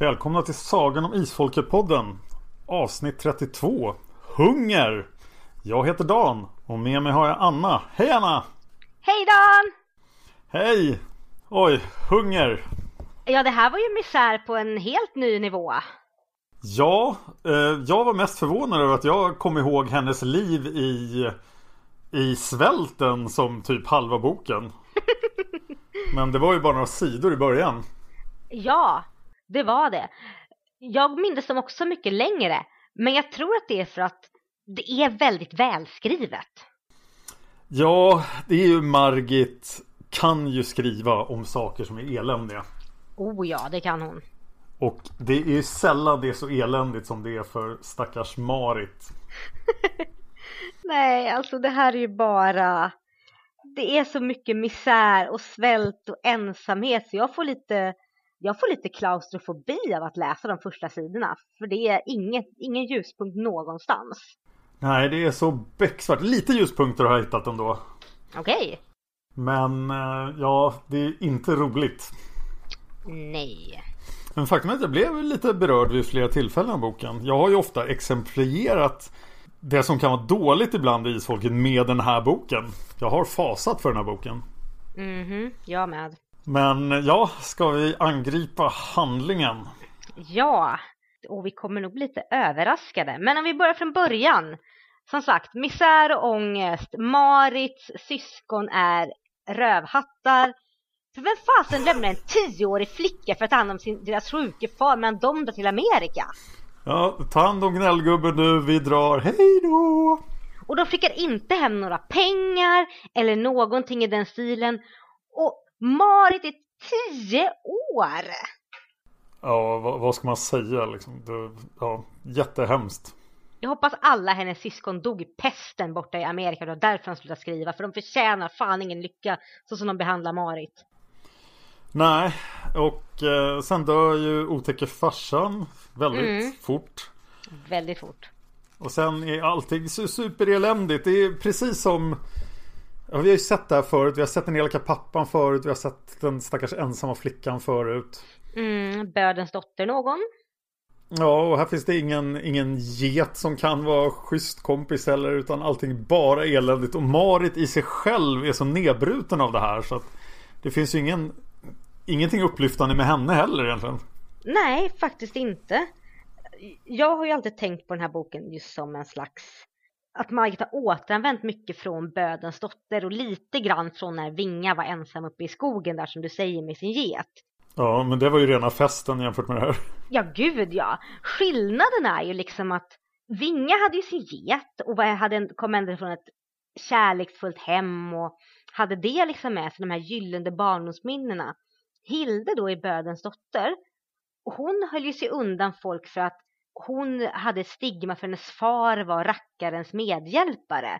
Välkomna till Sagan om Isfolket-podden Avsnitt 32 Hunger Jag heter Dan och med mig har jag Anna Hej Anna! Hej Dan! Hej! Oj, hunger! Ja, det här var ju misär på en helt ny nivå. Ja, eh, jag var mest förvånad över att jag kom ihåg hennes liv i i svälten som typ halva boken. Men det var ju bara några sidor i början. Ja, det var det. Jag minns dem också mycket längre. Men jag tror att det är för att det är väldigt välskrivet. Ja, det är ju Margit kan ju skriva om saker som är eländiga. Oh ja, det kan hon. Och det är ju sällan det är så eländigt som det är för stackars Marit. Nej, alltså det här är ju bara... Det är så mycket misär och svält och ensamhet så jag får lite jag får lite klaustrofobi av att läsa de första sidorna. För det är inget, ingen ljuspunkt någonstans. Nej, det är så becksvart. Lite ljuspunkter har jag hittat ändå. Okej. Okay. Men eh, ja, det är inte roligt. Nej. Men faktum är att jag blev lite berörd vid flera tillfällen av boken. Jag har ju ofta exemplifierat det som kan vara dåligt ibland i Isfolket med den här boken. Jag har fasat för den här boken. Mhm, mm jag med. Men ja, ska vi angripa handlingen? Ja, och vi kommer nog bli lite överraskade. Men om vi börjar från början. Som sagt, misär och ångest. Marits syskon är rövhattar. För vem fasen lämnar en tioårig flicka för att ta hand om sin, deras sjuke far medan de drar till Amerika? Ja, ta hand om gnällgubben nu, vi drar, hej då! Och de skickar inte hem några pengar eller någonting i den stilen. Och Marit är tio år! Ja, vad, vad ska man säga liksom? Det, ja, jättehemskt. Jag hoppas alla hennes syskon dog i pesten borta i Amerika. Det var därför de slutade skriva. För de förtjänar fan ingen lycka så som de behandlar Marit. Nej, och eh, sen dör ju otäcke farsan väldigt mm. fort. Väldigt fort. Och sen är allting supereländigt. Det är precis som Ja, vi har ju sett det här förut. Vi har sett den elaka pappan förut. Vi har sett den stackars ensamma flickan förut. Mm, bödens dotter någon. Ja, och här finns det ingen, ingen get som kan vara schysst kompis heller. Utan allting bara eländigt. Och Marit i sig själv är så nedbruten av det här. Så att det finns ju ingen, ingenting upplyftande med henne heller egentligen. Nej, faktiskt inte. Jag har ju alltid tänkt på den här boken just som en slags att Margit har återanvänt mycket från Bödens dotter och lite grann från när Vinga var ensam uppe i skogen där som du säger med sin get. Ja, men det var ju rena festen jämfört med det här. Ja, gud ja. Skillnaden är ju liksom att Vinga hade ju sin get och hade, kom ändå från ett kärleksfullt hem och hade det liksom med sig, de här gyllene barndomsminnena. Hilde då är Bödens dotter och hon höll ju sig undan folk för att hon hade stigma för hennes far var rackarens medhjälpare.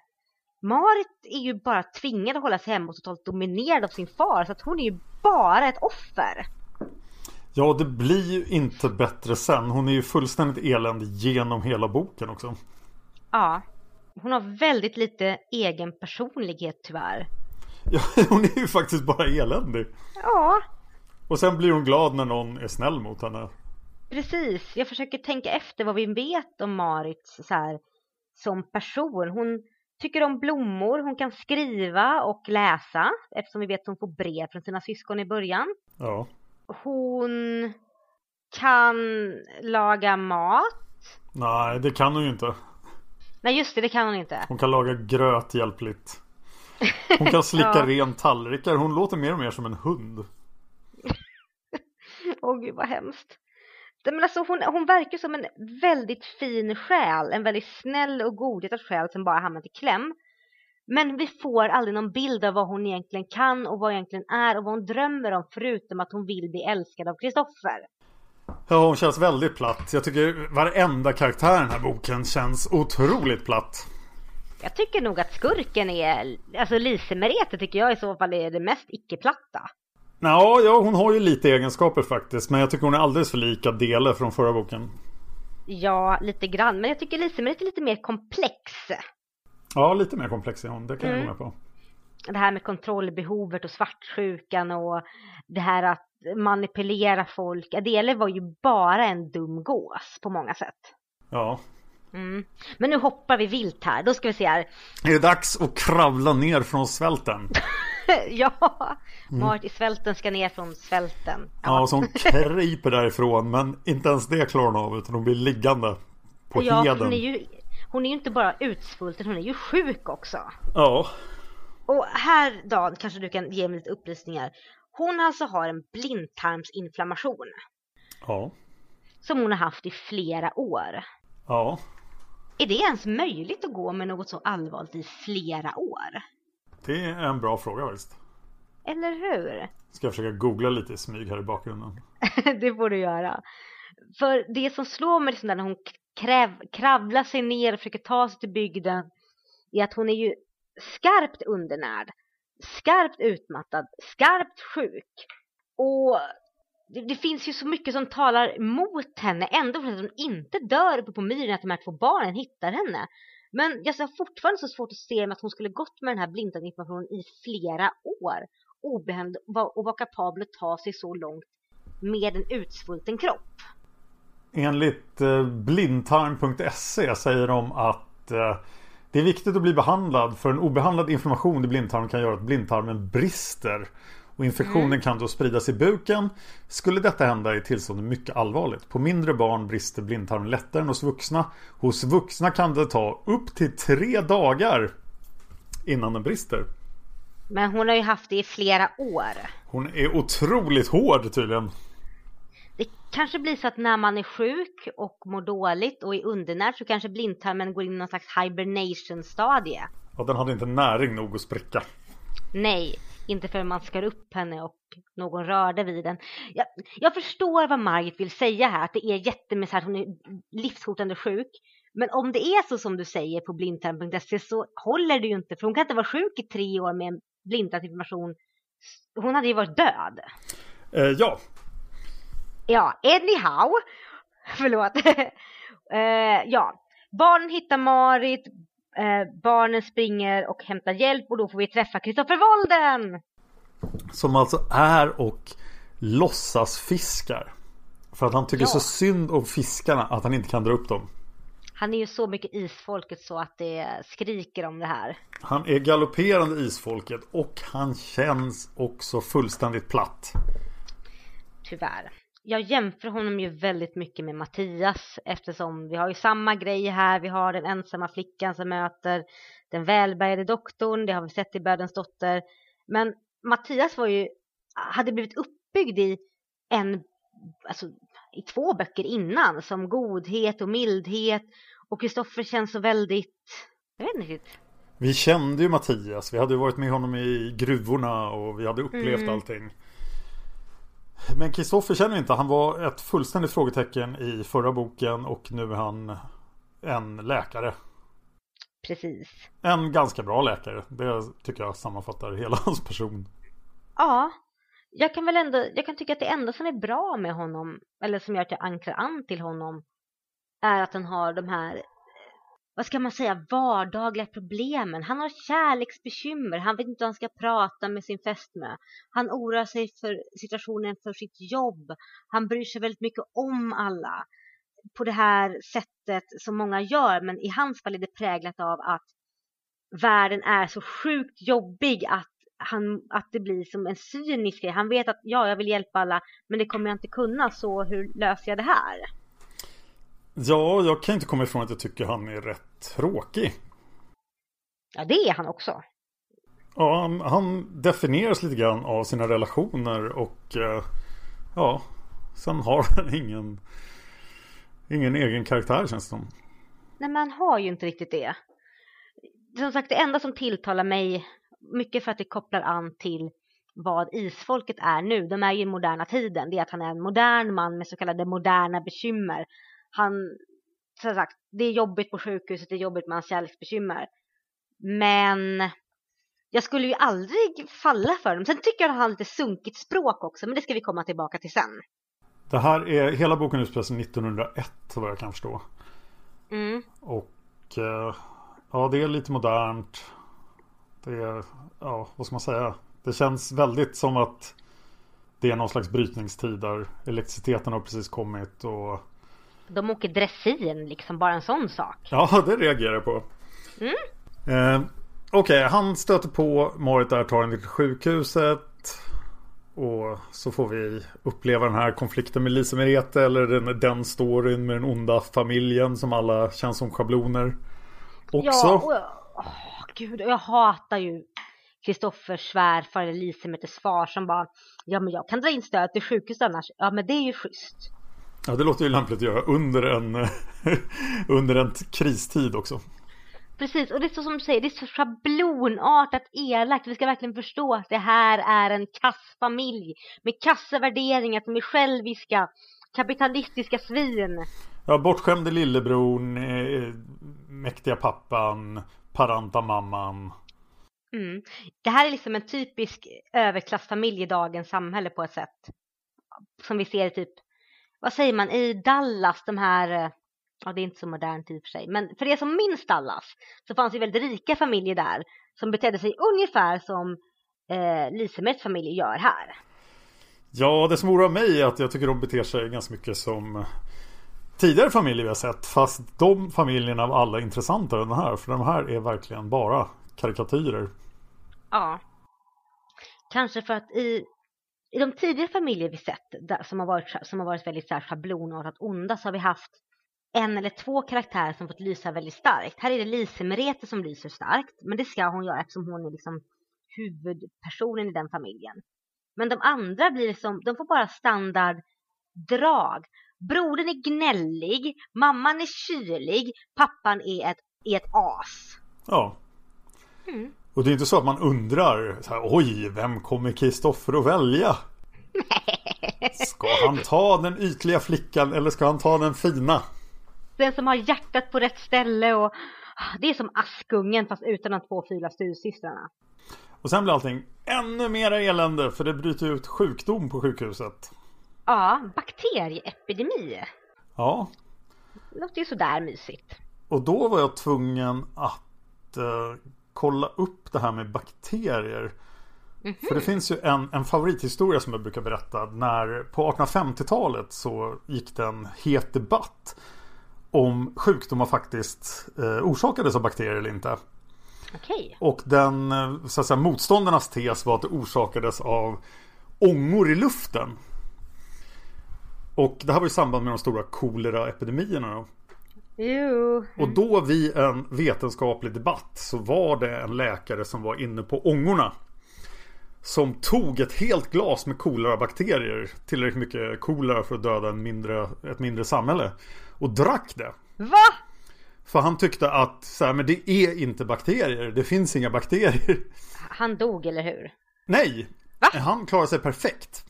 Marit är ju bara tvingad att hålla sig hemma och totalt dominerad av sin far så att hon är ju bara ett offer. Ja, det blir ju inte bättre sen. Hon är ju fullständigt eländig genom hela boken också. Ja, hon har väldigt lite egen personlighet tyvärr. Ja, hon är ju faktiskt bara eländig. Ja, Och sen blir hon glad när någon är snäll mot henne. Precis. Jag försöker tänka efter vad vi vet om Marit så här, som person. Hon tycker om blommor, hon kan skriva och läsa eftersom vi vet att hon får brev från sina syskon i början. Ja. Hon kan laga mat. Nej, det kan hon ju inte. Nej just det, det kan hon inte. Hon kan laga gröt hjälpligt. Hon kan slicka Ja. ren tallrikar. Hon låter mer och mer som en hund. Åh gud vad hemskt. Men alltså hon, hon verkar som en väldigt fin själ, en väldigt snäll och godhjärtad själ som bara hamnat i kläm. Men vi får aldrig någon bild av vad hon egentligen kan och vad hon egentligen är och vad hon drömmer om förutom att hon vill bli älskad av Kristoffer. Ja, hon känns väldigt platt. Jag tycker varenda karaktär i den här boken känns otroligt platt. Jag tycker nog att skurken är, alltså Lise Merete tycker jag i så fall är det mest icke-platta. Ja, ja, hon har ju lite egenskaper faktiskt. Men jag tycker hon är alldeles för lik Adele från förra boken. Ja, lite grann. Men jag tycker Merete är lite mer komplex. Ja, lite mer komplex är hon. Det kan jag Mm. gå med på. det här med kontrollbehovet och svartsjukan och det här att manipulera folk. Adele var ju bara en dum gås på många sätt. Ja. Mm. Men nu hoppar vi vilt här. Då ska vi se här. Är det dags att kravla ner från svälten? ja, Marit i svälten ska ner från svälten. Mm. Ja, så hon kryper därifrån. Men inte ens det klarar hon av. Utan hon blir liggande på ja, heden. hon är ju hon är ju inte bara utsvulten, hon är ju sjuk också. Ja. Och här Dan, kanske du kan ge mig lite upplysningar. Hon alltså har en blindtarmsinflammation Ja. som hon har haft i flera år. Ja. Är det ens möjligt att gå med något så allvarligt i flera år? Det är en bra fråga faktiskt. Eller hur? Ska jag försöka googla lite i smyg här i bakgrunden. det får du göra. För det som slår mig liksom när hon kräv, kravlar sig ner och försöker ta sig till bygden är att hon är ju skarpt undernärd, skarpt utmattad, skarpt sjuk. Och det, det finns ju så mycket som talar mot henne ändå för att hon inte dör uppe på myren att de här två barnen hittar henne. Men jag har fortfarande så svårt att se att hon skulle gått med den här blindtarmsinflammationen i flera år obehämd och var kapabel att ta sig så långt med en utsvulten kropp. Enligt eh, blindtarm.se säger de att eh, det är viktigt att bli behandlad för en obehandlad inflammation i blindtarmen kan göra att blindtarmen brister. Och infektionen Mm. kan då spridas i buken. Skulle detta hända är tillståndet mycket allvarligt. På mindre barn brister blindtarmen lättare än hos vuxna. Hos vuxna kan det ta upp till tre dagar innan den brister. Men hon har ju haft det i flera år. Hon är otroligt hård tydligen. Det kanske blir så att när man är sjuk och mår dåligt och är undernärd så kanske blindtarmen går in i någon slags hibernation stadie. Ja, den hade inte näring nog att spricka. Nej, inte förrän man skar upp henne och någon rörde vid den. Jag, jag förstår vad Margit vill säga här, att det är att hon är livshotande sjuk. Men om det är så som du säger på blindtarm.se så håller det ju inte, för hon kan inte vara sjuk i tre år med en blindtarmsinflammation. Hon hade ju varit död. Eh, ja, Ja, anyhow. Förlåt. eh, ja, barnen hittar Marit, eh, barnen springer och hämtar hjälp och då får vi träffa Kristoffer Wolden. Som alltså är och låtsas fiskar. För att han tycker Ja. så synd om fiskarna att han inte kan dra upp dem. Han är ju så mycket isfolket så att det skriker om det här. Han är galopperande isfolket och han känns också fullständigt platt. Tyvärr. Jag jämför honom ju väldigt mycket med Mattias eftersom vi har ju samma grej här. Vi har den ensamma flickan som möter den välbärgade doktorn. Det har vi sett i Bödens dotter. Men Mattias var ju, hade blivit uppbyggd i en, alltså i två böcker innan som godhet och mildhet. Och Kristoffer känns så väldigt, jag vet inte riktigt. Vi kände ju Mattias. Vi hade varit med honom i gruvorna och vi hade upplevt Mm. allting. Men Kristoffer känner vi inte. Han var ett fullständigt frågetecken i förra boken och nu är han en läkare. Precis. En ganska bra läkare. Det tycker jag sammanfattar hela hans person. Ja, jag kan väl ändå, jag kan tycka att det enda som är bra med honom, eller som gör att jag ankrar an till honom, är att han har de här, vad ska man säga, vardagliga problemen. Han har kärleksbekymmer, han vet inte hur han ska prata med sin fästmö. Han oroar sig för situationen för sitt jobb. Han bryr sig väldigt mycket om alla på det här sättet som många gör, men i hans fall är det präglat av att världen är så sjukt jobbig att han, att det blir som en cynisk grej. Han vet att ja, jag vill hjälpa alla, men det kommer jag inte kunna, så hur löser jag det här? Ja, jag kan inte komma ifrån att jag tycker han är rätt tråkig. Ja, det är han också. Ja, han, han definieras lite grann av sina relationer och eh, ja, sen har han ingen, ingen egen karaktär känns det som. Nej, men han har ju inte riktigt det. Som sagt, det enda som tilltalar mig, mycket för att det kopplar an till vad isfolket är nu, de är ju i moderna tiden, det är att han är en modern man med så kallade moderna bekymmer. Han, som sagt, det är jobbigt på sjukhuset, det är jobbigt med hans kärleksbekymmer. Men jag skulle ju aldrig falla för dem. Sen tycker jag att han har lite sunkigt språk också, men det ska vi komma tillbaka till sen. Det här är, hela boken utspelar sig 1901 vad jag kan förstå. Mm. Och eh, ja, det är lite modernt. Det är, ja, vad ska man säga? Det känns väldigt som att det är någon slags brytningstid där elektriciteten har precis kommit och De åker dressin, liksom bara en sån sak. Ja, det reagerar jag på. Mm. Eh, Okej, han stöter på Marit där, tar henne till sjukhuset. Och så får vi uppleva den här konflikten med Lisa Merete eller den, den storyn med den onda familjen som alla känns som schabloner. Också. Ja, och jag, åh, gud, jag hatar ju Kristoffers svärfar eller Lisemetes far som bara Ja men jag kan dra in stöd till sjukhus annars. Ja men det är ju schysst. Ja, det låter ju lämpligt att göra under en, under en kristid också. Precis, och det är så som du säger, det är så schablonartat elakt. Vi ska verkligen förstå att det här är en kass familj med kassa värderingar som är själviska, kapitalistiska svin. Ja, bortskämde lillebror, eh, mäktiga pappan, paranta mamman. Mm. Det här är liksom en typisk överklassfamilj i dagens samhälle på ett sätt. Som vi ser i typ, vad säger man, i Dallas, de här, eh, ja det är inte så modernt i och för sig, men för er som minns Dallas så fanns det väldigt rika familjer där som betedde sig ungefär som eh, Lisemets familj gör här. Ja, det som oroar mig är att jag tycker de beter sig ganska mycket som tidigare familjer vi har sett. Fast de familjerna var alla intressantare än den här. För de här är verkligen bara karikatyrer. Ja. Kanske för att i, i de tidigare familjer vi sett där, som, har varit, som har varit väldigt så här, schablonartat onda så har vi haft en eller två karaktärer som fått lysa väldigt starkt. Här är det Lise Merete som lyser starkt, men det ska hon göra eftersom hon är liksom huvudpersonen i den familjen. Men de andra blir som, de får bara standarddrag. Brodern är gnällig, mamman är kylig, pappan är ett, är ett as. Ja. Mm. Och det är inte så att man undrar så här, Oj, vem kommer Kristoffer att välja? Ska han ta den ytliga flickan eller ska han ta den fina? Den som har hjärtat på rätt ställe och det är som Askungen fast utan de två fula styrsystrarna. Och sen blir allting ännu mer elände för det bryter ut sjukdom på sjukhuset. Ja, bakterieepidemi. Ja, låter ju sådär mysigt. och då var jag tvungen att eh, kolla upp det här med bakterier. För det finns ju en, en favorithistoria som jag brukar berätta. När på 1850-talet så gick det en het debatt om sjukdomar faktiskt eh, orsakades av bakterier eller inte. Okej. Och den eh, så att säga, motståndarnas tes var att det orsakades av ångor i luften. Och det här var i samband med de stora koleraepidemierna. Jo. Och då vid en vetenskaplig debatt så var det en läkare som var inne på ångorna. Som tog ett helt glas med kolerabakterier. Tillräckligt mycket kolera för att döda en mindre, ett mindre samhälle. Och drack det. Va? För han tyckte att så här, men det är inte bakterier. Det finns inga bakterier. Han dog eller hur? Nej! Va? Han klarade sig perfekt.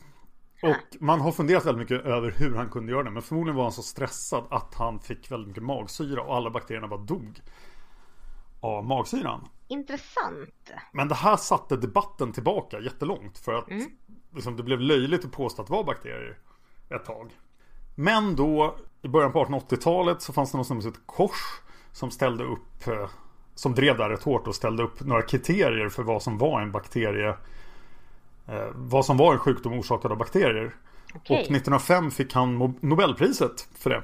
Och man har funderat väldigt mycket över hur han kunde göra det. Men förmodligen var han så stressad att han fick väldigt mycket magsyra och alla bakterierna bara dog av magsyran. Intressant. Men det här satte debatten tillbaka jättelångt för att Mm. liksom, det blev löjligt att påstå att det var bakterier ett tag. Men då i början på 1880-talet så fanns det något som heter Kors som ställde upp eh, som drev där rätt hårt och ställde upp några kriterier för vad som var en bakterie vad som var en sjukdom orsakad av bakterier. Okej. Och 1905 fick han Nobelpriset för det.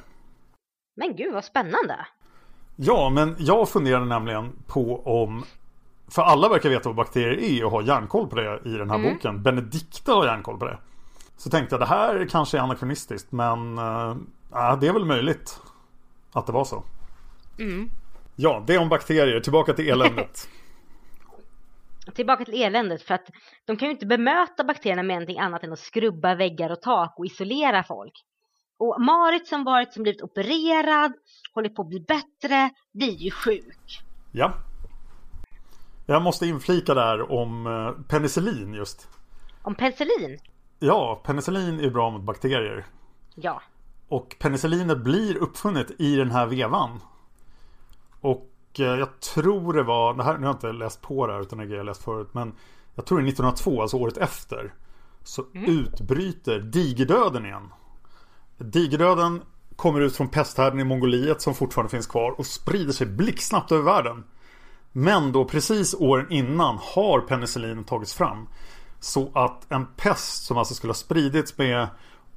Men gud vad spännande. Ja, men jag funderade nämligen på om För alla verkar veta vad bakterier är och har järnkoll på det i den här boken. Benedikta har järnkoll på det. Så tänkte jag det här kanske är anakronistiskt men äh, det är väl möjligt att det var så. Ja, det om bakterier. Tillbaka till eländet. Tillbaka till eländet för att de kan ju inte bemöta bakterierna med någonting annat än att skrubba väggar och tak och isolera folk. Och Marit som varit som blivit opererad, håller på att bli bättre, blir ju sjuk. ja. Jag måste inflika där om eh, penicillin just. Om penicillin, Ja, penicillin är bra mot bakterier. ja. Och penicillinet blir uppfunnet i den här vevan. Och jag tror det var, det här, nu har jag inte läst på det här utan det har jag läst förut. Men jag tror det är 1902, alltså året efter. Så utbryter digerdöden igen. Digerdöden kommer ut från pesthärden i Mongoliet som fortfarande finns kvar och sprider sig blixtsnabbt över världen. Men då precis åren innan har penicillin tagits fram. Så att en pest som alltså skulle ha spridits med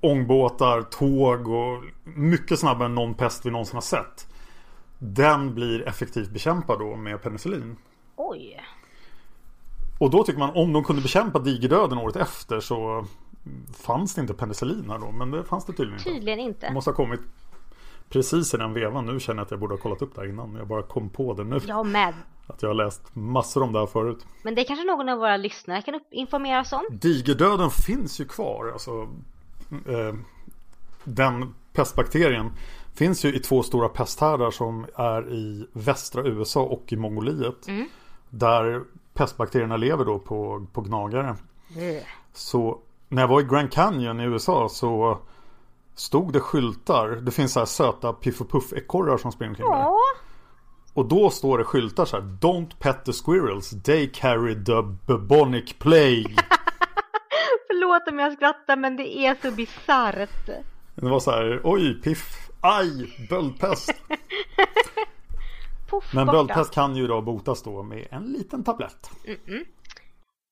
ångbåtar, tåg och mycket snabbare än någon pest vi någonsin har sett. Den blir effektivt bekämpad då med penicillin. Oj. Och då tycker man om de kunde bekämpa digerdöden året efter så fanns det inte penicillin här då. Men det fanns det tydligen inte. Tydligen Det inte. måste ha kommit precis i den vevan. Nu känner jag att jag borde ha kollat upp det här innan. Jag bara kom på det nu. Jag med. Att jag har läst massor om det här förut. Men det är kanske någon av våra lyssnare kan upp- informera oss om. Digerdöden finns ju kvar. Alltså, eh, den pestbakterien finns ju i två stora pesthärdar som är i västra USA och i Mongoliet. Där pestbakterierna lever då på, på gnagare. Så när jag var i Grand Canyon i USA så stod det skyltar. Det finns så här söta piff och puff ekorrar som springer omkring där. Och då står det skyltar så här Don't pet the squirrels, they carry the bubonic plague. Förlåt om jag skrattar men det är så bisarrt. Det var så här, oj, piff, aj, böldpest. Puff Men borta. böldpest kan ju då botas då med en liten tablett.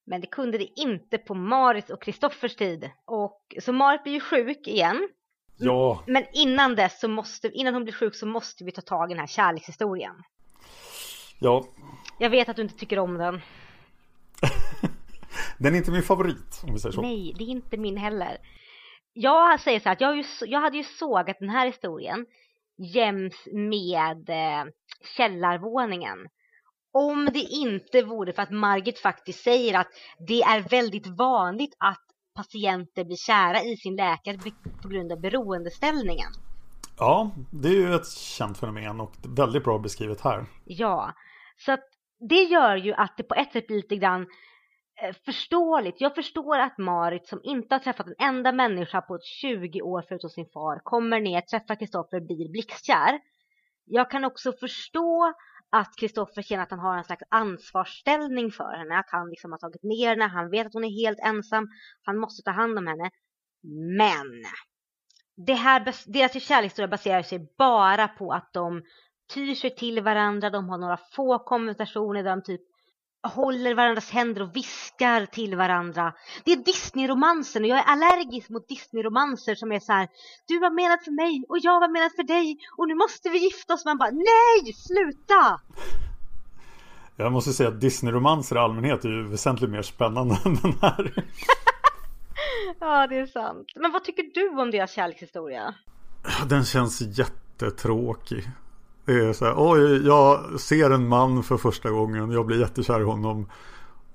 Men det kunde det inte på Maris och Kristoffers tid. Och så Marit blir ju sjuk igen. Ja, Men innan dess så måste, innan hon blir sjuk så måste vi ta tag i den här kärlekshistorien. ja, Jag vet att du inte tycker om den. den är inte min favorit om vi säger så. Nej, det är inte min heller. Jag säger så här att jag, ju, jag hade ju sågat den här historien jäms med eh, källarvåningen. Om det inte vore för att Margit faktiskt säger att det är väldigt vanligt att patienter blir kära i sin läkare på grund av beroendeställningen. Ja, det är ju ett känt fenomen och väldigt bra beskrivet här. Ja, så att det gör ju att det på ett sätt blir lite grann Eh, förståeligt. Jag förstår att Marit som inte har träffat en enda människa på 20 år förutom sin far kommer ner, träffar Kristoffer, blir blixtkär. Jag kan också förstå att Kristoffer känner att han har en slags ansvarsställning för henne, att han liksom har tagit ner henne, han vet att hon är helt ensam, han måste ta hand om henne. Men det här, deras kärlekshistoria baserar sig bara på att de tyr sig till varandra, de har några få konversationer där de typ håller varandras händer och viskar till varandra. Det är Disney-romansen och jag är allergisk mot Disney-romanser som är så här Du var menad för mig och jag var menad för dig och nu måste vi gifta oss. Man bara nej, sluta! Jag måste säga att Disney-romanser i allmänhet är ju väsentligt mer spännande än den här. Ja, det är sant. Men vad tycker du om deras kärlekshistoria? Den känns jättetråkig. Det är så här, oj, jag ser en man för första gången, jag blir jättekär i honom.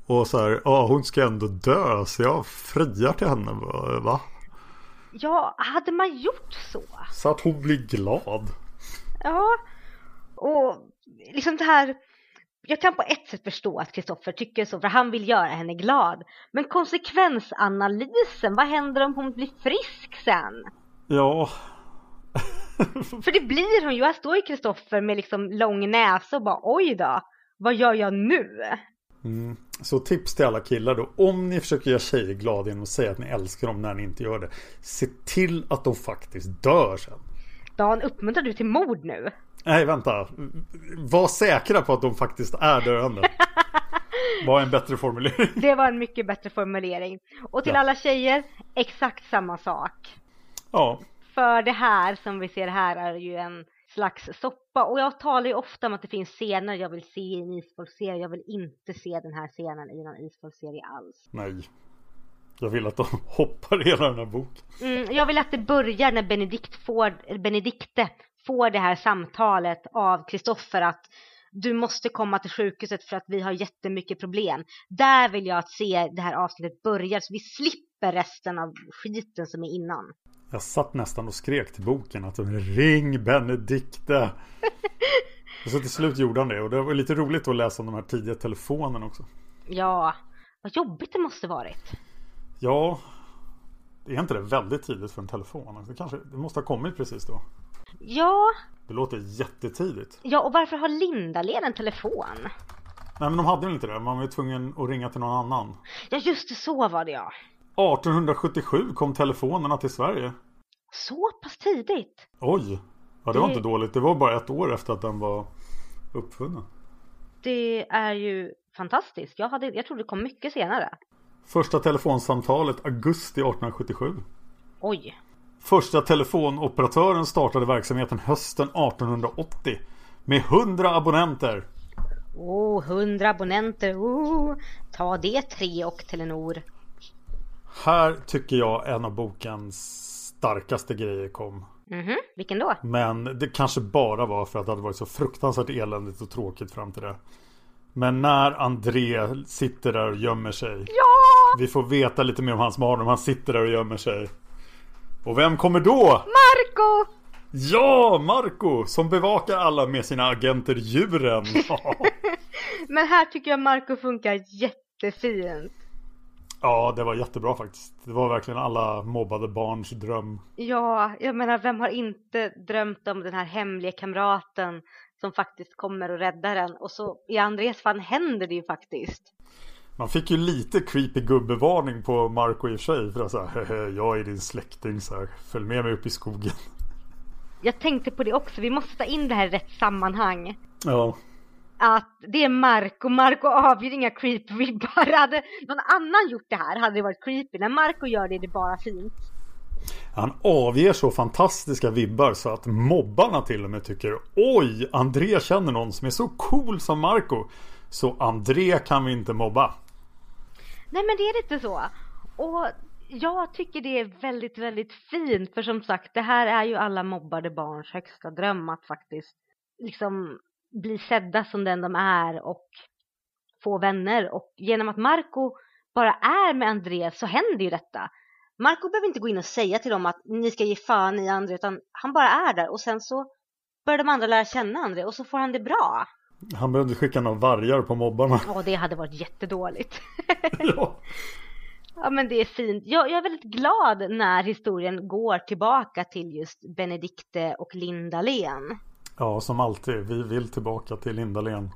Och så här, ja hon ska ändå dö, så jag friar till henne. Va? Ja, hade man gjort så? Så att hon blir glad. Ja, och liksom det här jag kan på ett sätt förstå att Kristoffer tycker så, för han vill göra henne glad. Men konsekvensanalysen, vad händer om hon blir frisk sen? Ja, För det blir hon ju. Här står ju Kristoffer med liksom lång näsa och bara oj då, vad gör jag nu? så tips till alla killar då. Om ni försöker göra tjejer glada genom att säga att ni älskar dem när ni inte gör det. Se till att de faktiskt dör sen. Dan, uppmuntrar du till mord nu? Nej, vänta. Var säkra på att de faktiskt är döende. Var en bättre formulering. Det var en mycket bättre formulering. Och till Ja. alla tjejer, exakt samma sak. Ja, För det här som vi ser här är ju en slags soppa. Och jag talar ju ofta om att det finns scener jag vill se i en isfolkserie. Jag vill inte se den här scenen i någon isfolkserie alls. nej. Jag vill att de hoppar hela den här boken. Mm, jag vill att det börjar när Benedikt får, Benedikte får det här samtalet av Kristoffer att du måste komma till sjukhuset för att vi har jättemycket problem. Där vill jag att se det här avsnittet börja så vi slipper resten av skiten som är innan. Jag satt nästan och skrek till boken att ring Benedikte. Och så till slut gjorde han det och det var lite roligt att läsa om de här tidiga telefonerna också. Ja, vad jobbigt det måste varit. Ja, är inte det väldigt tidigt för en telefon? Det, kanske, det måste ha kommit precis då. Ja, Det låter jättetidigt. ja och varför har Lindalen en telefon? Nej men de hade väl inte det. Man var ju tvungen att ringa till någon annan. Ja just det, så var det ja. 1877 kom telefonerna till Sverige. Så pass tidigt. Oj! Ja det var Det- inte dåligt. Det var bara ett år efter att den var uppfunnen. Det är ju fantastiskt. Jag, hade, jag trodde det kom mycket senare. Första telefonsamtalet augusti 1877. Oj. Första telefonoperatören startade verksamheten hösten 1880. Med 100 abonnenter. Oh, 100 abonnenter. Oh, ta det tre och Telenor. Här tycker jag en av bokens starkaste grejer kom. Mhm, vilken då? Men det kanske bara var för att det hade varit så fruktansvärt eländigt och tråkigt fram till det. Men när André sitter där och gömmer sig. Ja! Vi får veta lite mer om hans mardröm. Han sitter där och gömmer sig. Och vem kommer då? Marco! Ja, Marco Som bevakar alla med sina agenter djuren. Men här tycker jag Marco funkar jättefint. Ja, det var jättebra faktiskt. Det var verkligen alla mobbade barns dröm. Ja, jag menar vem har inte drömt om den här hemliga kamraten som faktiskt kommer och räddar en och så i Andres fall händer det ju faktiskt. Man fick ju lite creepy gubbevarning på Marco i och för sig. För att säga, "Hehe, jag är din släkting så här. Följ med mig upp i skogen. Jag tänkte på det också, vi måste ta in det här i rätt sammanhang. Ja, Att det är Marco, Marco avger inga creep-vibbar. Hade någon annan gjort det här hade det varit creepy. När Marco gör det är det bara fint. Han avger så fantastiska vibbar så att mobbarna till och med tycker Oj, André känner någon som är så cool som Marco. Så André kan vi inte mobba. Nej men det är lite så. Och jag tycker det är väldigt, väldigt fint. För som sagt, det här är ju alla mobbade barns högsta dröm att faktiskt liksom bli sedda som den de är och få vänner. Och genom att Marco bara är med André så händer ju detta. Marco behöver inte gå in och säga till dem att ni ska ge fan i André utan han bara är där och sen så börjar de andra lära känna André och så får han det bra. Han behövde skicka några vargar på mobbarna. Och det hade varit jättedåligt. ja. Ja men det är fint. Jag, jag är väldigt glad när historien går tillbaka till just Benedikte och Linda Len. Ja, som alltid. Vi vill tillbaka till Lindalen.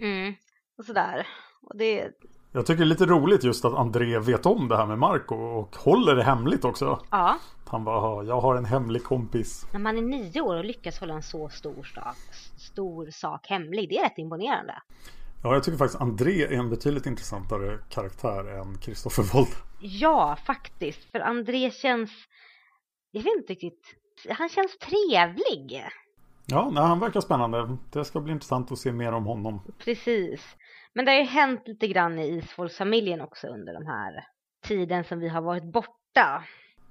Mm. Och sådär. Och det, Jag tycker det är lite roligt just att André vet om det här med Marco och håller det hemligt också. ja, Han bara, "Ja, jag har en hemlig kompis. när man är nio år och lyckas hålla en så stor sak, stor sak hemlig, det är rätt imponerande. Ja, jag tycker faktiskt André är en betydligt intressantare karaktär än Kristoffer Wold. Ja, faktiskt. För André känns, jag vet inte riktigt, han känns trevlig. Ja, nej, han verkar spännande. Det ska bli intressant att se mer om honom. Precis. Men det har ju hänt lite grann i Isfolksfamiljen också under de här tiden som vi har varit borta.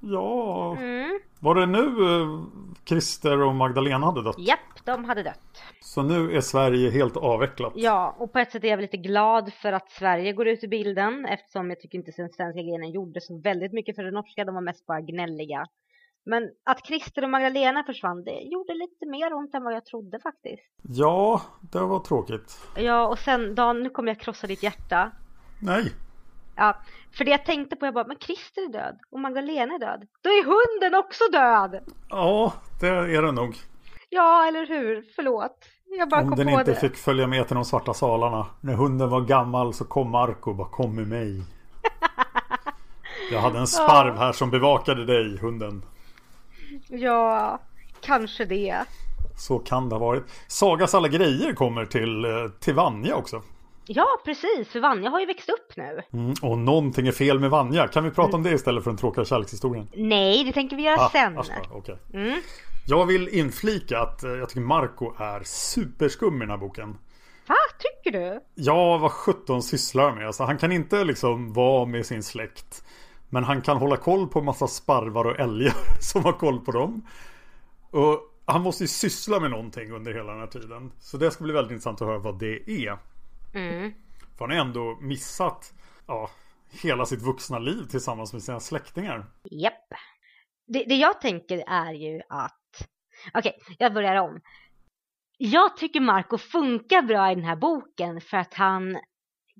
Ja, Mm. var det nu eh, Christer och Magdalena hade dött? Japp, de hade dött. Så nu är Sverige helt avvecklat. Ja, och på ett sätt är jag väl lite glad för att Sverige går ut i bilden eftersom jag tycker inte den svenska grenen gjorde så väldigt mycket för det norska. De var mest bara gnälliga. Men att Christer och Magdalena försvann, det gjorde lite mer ont än vad jag trodde faktiskt. Ja, det var tråkigt. Ja, och sen Dan, nu kommer jag krossa ditt hjärta. Nej. Ja, för det jag tänkte på, jag bara, men Christer är död och Magdalena är död. Då är hunden också död! Ja, det är det nog. Ja, eller hur? Förlåt. Jag bara Om kom den på inte det. fick följa med till de svarta salarna. När hunden var gammal så kom Marco och bara kom med mig. Jag hade en sparv här som bevakade dig, hunden. Ja, kanske det. Så kan det ha varit. Sagas alla grejer kommer till, eh, till Vanja också. Ja, precis. För Vanja har ju växt upp nu. Mm, och någonting är fel med Vanja. Kan vi prata om det istället för den tråkiga kärlekshistorien? Nej, det tänker vi göra Ah, sen. asch, va, okej. Mm. Jag vill inflika att eh, jag tycker Marco är superskum i den här boken. Va, tycker du? Ja, vad 17 sysslar med. Alltså, han kan inte liksom vara med sin släkt. Men han kan hålla koll på massa sparvar och älgar som har koll på dem. Och han måste ju syssla med någonting under hela den här tiden. Så det ska bli väldigt intressant att höra vad det är. Mm. För han har ändå missat ja, hela sitt vuxna liv tillsammans med sina släktingar. Japp. Det, det jag tänker är ju att... Okej, jag börjar om. Jag tycker Marco funkar bra i den här boken för att han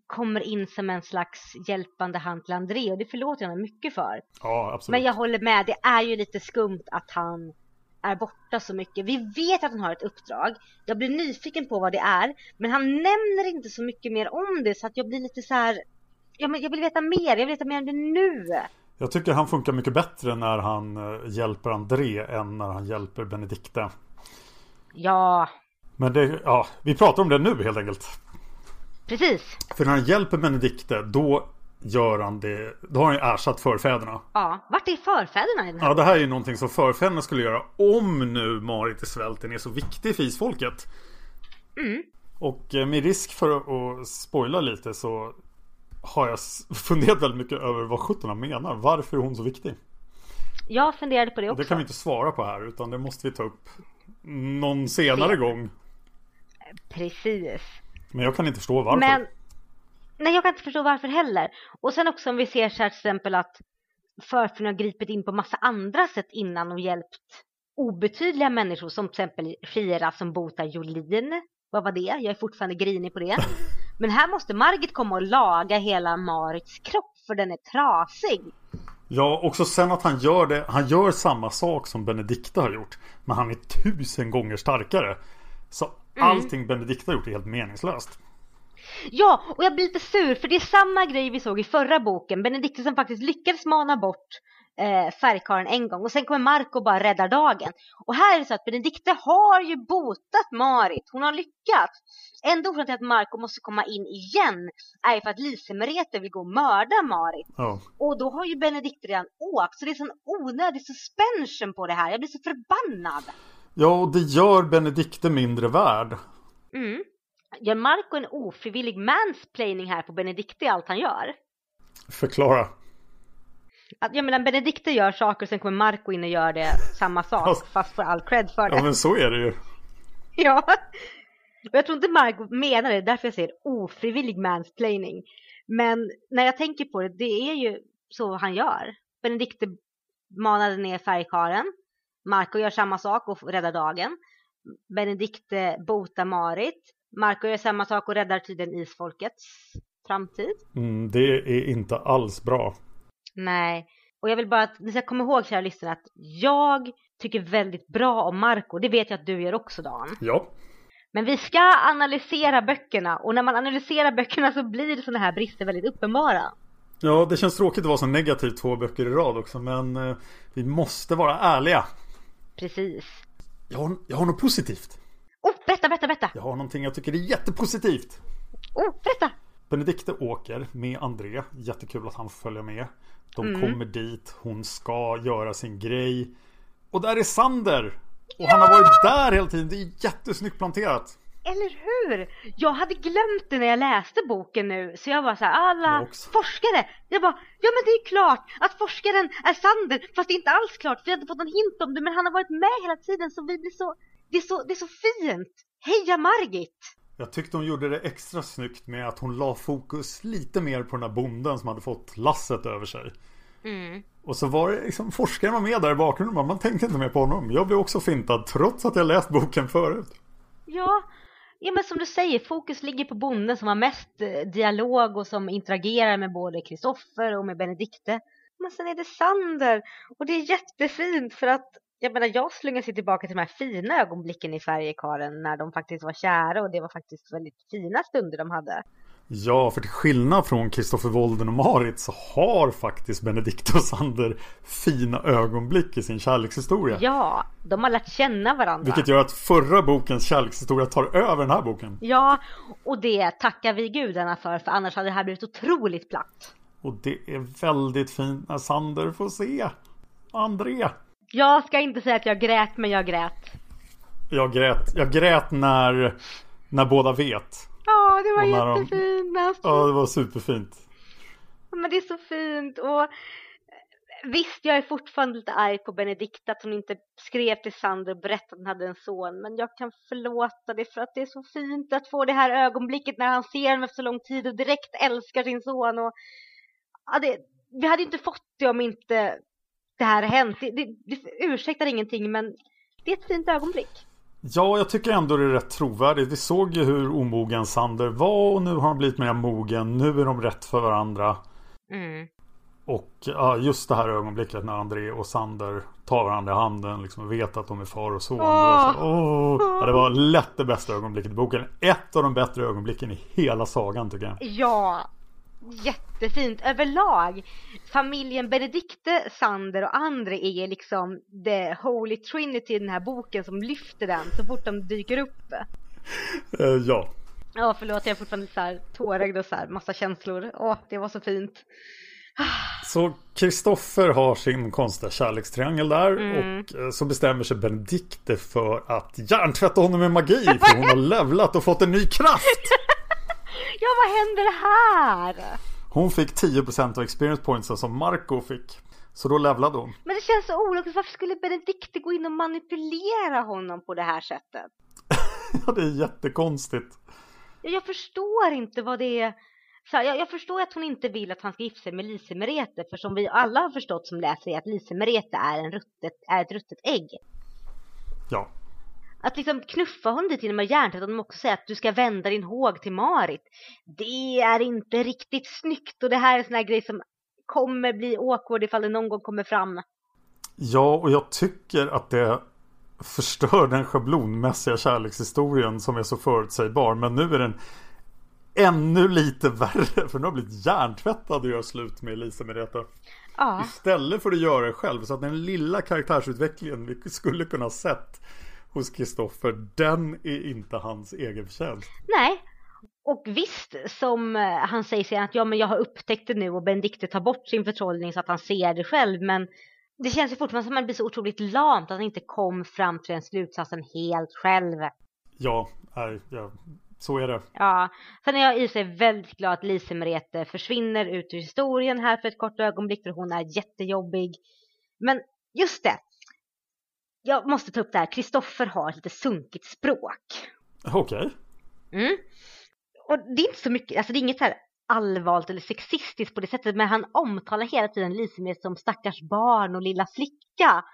kommer in som en slags hjälpande hand till André och det förlåter jag honom mycket för. Ja, absolut. Men jag håller med, det är ju lite skumt att han är borta så mycket. Vi vet att han har ett uppdrag. Jag blir nyfiken på vad det är, men han nämner inte så mycket mer om det så att jag blir lite så här. Ja, men jag vill veta mer, jag vill veta mer om det nu. Jag tycker han funkar mycket bättre när han eh, hjälper André än när han hjälper Benedikte. Ja, Men det, ja, vi pratar om det nu helt enkelt. Precis. För när han hjälper Benedikte då gör han det, då har han ju ersatt förfäderna. Ja, vart är förfäderna i den här? Ja, det här är ju någonting som förfäderna skulle göra om nu Marit i svälten är så viktig för isfolket. Mm. Och eh, med risk för att spoila lite så har jag funderat väldigt mycket över vad sjutton menar. Varför är hon så viktig? Jag funderade på det också. det kan vi inte svara på här utan det måste vi ta upp någon senare gång. Precis. Men jag kan inte förstå varför. Men nej, jag kan inte förstå varför heller. Och sen också om vi ser så här till exempel att förfäderna har gripit in på massa andra sätt innan och hjälpt obetydliga människor som till exempel Shira som botar Jolin. Vad var det? Jag är fortfarande grinig på det. Men här måste Margit komma och laga hela Marits kropp för den är trasig. Ja, också sen att han gör det. Han gör samma sak som Benedikta har gjort. Men han är tusen gånger starkare. Så Mm. allting Benedikta gjort är helt meningslöst. Ja, och jag blir lite sur för det är samma grej vi såg i förra boken. Benedikte som faktiskt lyckades mana bort eh, färgkaren en gång och sen kommer Marco och bara räddar dagen. Och här är det så att Benedikte har ju botat Marit. Hon har lyckats. Enda orsaken till att Marco måste komma in igen är för att Lise Merete vill gå och mörda Marit. Ja. Och då har ju Benedikte redan åkt så det är sån onödig suspension på det här. Jag blir så förbannad. Ja, och det gör Benedikte mindre värd. Mm. Gör Marco en ofrivillig mansplaining här på Benedikte i allt han gör? Förklara. Att, jag menar Benedikte gör saker och sen kommer Marco in och gör det samma sak Alltså- fast får all cred för det. Ja, men så är det ju. Ja. Och jag tror inte Marco menar det, därför jag säger ofrivillig mansplaining. Men när jag tänker på det, det är ju så han gör. Benedikte manade ner färgkaren. Marco gör samma sak och räddar dagen. Benedikte botar Marit. Marco gör samma sak och räddar tydligen isfolkets framtid. Mm, det är inte alls bra. Nej, och jag vill bara att ni ska komma ihåg kära lyssnare att jag tycker väldigt bra om Marco. Det vet jag att du gör också Dan. Ja. Men vi ska analysera böckerna och när man analyserar böckerna så blir sådana här brister väldigt uppenbara. Ja, det känns tråkigt att vara så negativ två böcker i rad också. Men eh, vi måste vara ärliga. Precis. Jag har, jag har något positivt. Oh, berätta, berätta, berätta! Jag har någonting jag tycker är jättepositivt. Oh, berätta! Benedikte åker med André. Jättekul att han får följa med. De Mm. kommer dit. Hon ska göra sin grej. Och där är Sander! Och han har varit där hela tiden. Det är jättesnyggt planterat. Eller hur? Jag hade glömt det när jag läste boken nu, så jag var så här, alla forskare. Jag bara, ja men det är klart att forskaren är Sander, fast det är inte alls klart, för jag inte fått någon hint om det, men han har varit med hela tiden, så vi blir så, det är så, det är så fint. Heja Margit! Jag tyckte hon gjorde det extra snyggt med att hon la fokus lite mer på den här bonden som hade fått lasset över sig. Mm. Och så var det liksom, forskaren var med där i bakgrunden. Man tänkte inte mer på honom. Jag blev också fintad trots att jag läst boken förut. Ja, ja men som du säger, fokus ligger på bonden som har mest eh, dialog och som interagerar med både Kristoffer och med Benedikte. Men sen är det Sander och det är jättefint för att jag menar jag slungar sig tillbaka till de här fina ögonblicken i färjekaren när de faktiskt var kära och det var faktiskt väldigt fina stunder de hade. Ja, för till skillnad från Kristoffer Wolden och Marit så har faktiskt Benedikte och Sander fina ögonblick i sin kärlekshistoria. Ja, de har lärt känna varandra. Vilket gör att förra bokens kärlekshistoria tar över den här boken. Ja, och det tackar vi gudarna för, för annars hade det här blivit otroligt platt. Och det är väldigt fint när Sander får se André. Jag ska inte säga att jag grät, men jag grät. Jag grät, jag grät när, när båda vet. Ja, det var de- jättefint. när han Ja, det var superfint. Men det är så fint och visst, jag är fortfarande lite arg på Benedikta att hon inte skrev till Sander och berättade att hon hade en son. Men jag kan förlåta det för att det är så fint att få det här ögonblicket när han ser honom efter så lång tid och direkt älskar sin son. Och, ja, det, vi hade inte fått det om inte det här hänt. Det, det, det ursäktar ingenting men det är ett fint ögonblick. Ja, jag tycker ändå det är rätt trovärdigt. Vi såg ju hur omogen Sander var och nu har han blivit mer mogen. Nu är de rätt för varandra. Mm. Och ja, just det här ögonblicket när André och Sander tar varandra i handen liksom, och vet att de är far och son. Det, var så, åh, ja, det var lätt det bästa ögonblicket i boken. Ett av de bättre ögonblicken i hela sagan tycker jag. Ja, jättefint överlag. Familjen Benedikte, Sander och André är liksom the holy trinity i den här boken som lyfter den så fort de dyker upp. Eh, ja. Ja, förlåt, jag är fortfarande så här tårögd och så här massa känslor. Åh, det var så fint. Så Kristoffer har sin konstiga kärlekstriangel där Mm. och eh, så bestämmer sig Benedikte för att hjärntvätta honom med magi för hon har levlat och fått en ny kraft. Ja, vad händer här? Hon fick 10% av experience pointsen som Marco fick. Så då levlade hon. Men det känns så ologiskt. Varför skulle Benedikte gå in och manipulera honom på det här sättet? Ja, det är jättekonstigt. Jag jag förstår inte vad det är. Så här, jag, jag förstår att hon inte vill att han ska gifta sig med Lise Merete. För som vi alla har förstått som läser är att Lise Merete är, en ruttet, är ett ruttet ägg. Ja. Att liksom knuffa honom dit genom att hjärntvätta honom också säga att du ska vända din håg till Marit. Det är inte riktigt snyggt och det här är en sån här grej som kommer bli awkward ifall det någon gång kommer fram. Ja, och jag tycker att det förstör den schablonmässiga kärlekshistorien som är så förutsägbar. Men nu är den ännu lite värre. För nu har blivit hjärntvättad och gör slut med Elisa Mereta. Ja. Istället för att göra det själv. Så att den lilla karaktärsutvecklingen vi skulle kunna sett hos Kristoffer. Den är inte hans egen förtjänst. Nej. Och visst, som eh, han säger sen att ja men jag har upptäckt det nu och Benedikte tar bort sin förtrollning så att han ser det själv. Men det känns ju fortfarande som att man blir så otroligt lamt att han inte kom fram till den slutsatsen helt själv. Ja, nej, ja, så är det. Ja, sen är jag i sig väldigt glad att Lise Merete försvinner ut ur historien här för ett kort ögonblick för hon är jättejobbig. Men just det, jag måste ta upp det här, Kristoffer har ett lite sunkigt språk. Okej. Mm. Och det är inte så mycket, alltså det är inget så här allvarligt eller sexistiskt på det sättet, men han omtalar hela tiden Lise Merete som stackars barn och lilla flicka.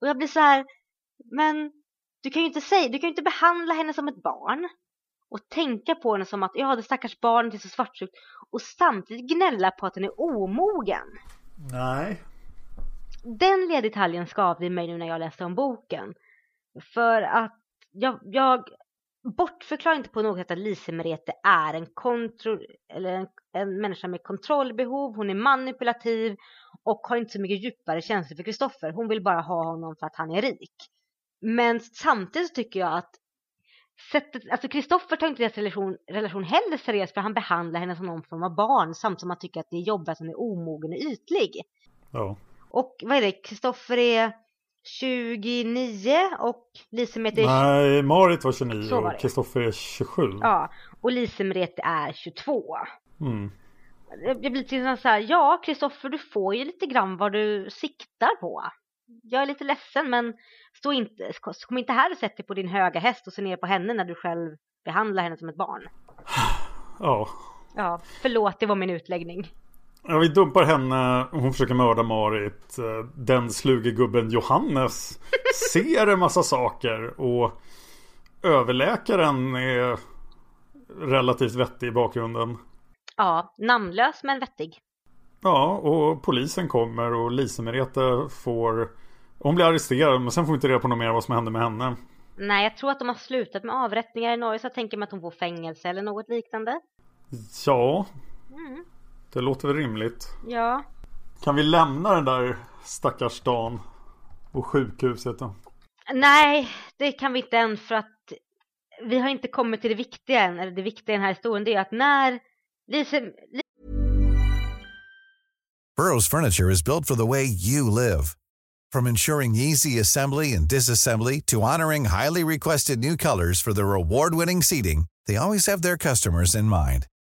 Och jag blir så här, men du kan ju inte säga, du kan ju inte behandla henne som ett barn och tänka på henne som att ja, det stackars barnet är så svartsjukt och samtidigt gnälla på att den är omogen. Nej. Den lilla detaljen skavde i mig nu när jag läste om boken. För att jag, jag bortförklarar inte på något sätt att Lise Merete är en, kontro, eller en, en människa med kontrollbehov. Hon är manipulativ och har inte så mycket djupare känslor för Kristoffer. Hon vill bara ha honom för att han är rik. Men samtidigt så tycker jag att sättet, alltså Kristoffer tar inte deras relation, relation heller seriöst för han behandlar henne som någon form av barn samtidigt som han tycker att det är jobbigt att hon är omogen och ytlig. Ja. Och vad är det, Kristoffer är 29 och Lise Merete är, Nej, Marit var 29 Så var och det. Kristoffer är 27. ja, och Lise Merete är 22. Mm. Jag jag blir lite så här, ja Kristoffer du får ju lite grann vad du siktar på. Jag är lite ledsen men stå inte, kom inte här och sätt dig på din höga häst och se ner på henne när du själv behandlar henne som ett barn. Ja. Ja, förlåt det var min utläggning. Ja, vi dumpar henne. Hon försöker mörda Marit. Eh, Den sluge gubben Johannes ser en massa saker. Och överläkaren är relativt vettig i bakgrunden. Ja, namnlös men vettig. Ja, och polisen kommer och Lise Merete får... Hon blir arresterad men sen får vi inte reda på något mer vad som hände med henne. Nej, jag tror att de har slutat med avrättningar i Norge så jag tänker mig att hon får fängelse eller något liknande. Ja, det låter väl rimligt. Ja, Kan vi lämna den där stackars stan och sjukhuset då? nej, det kan vi inte än för att vi har inte kommit till det viktiga än. Eller det viktiga i den här historien det är att när Lise, Burrow's furniture is built for the way you live. From ensuring easy assembly and disassembly to honoring highly requested new colors for their award-winning seating, they always have their customers in mind.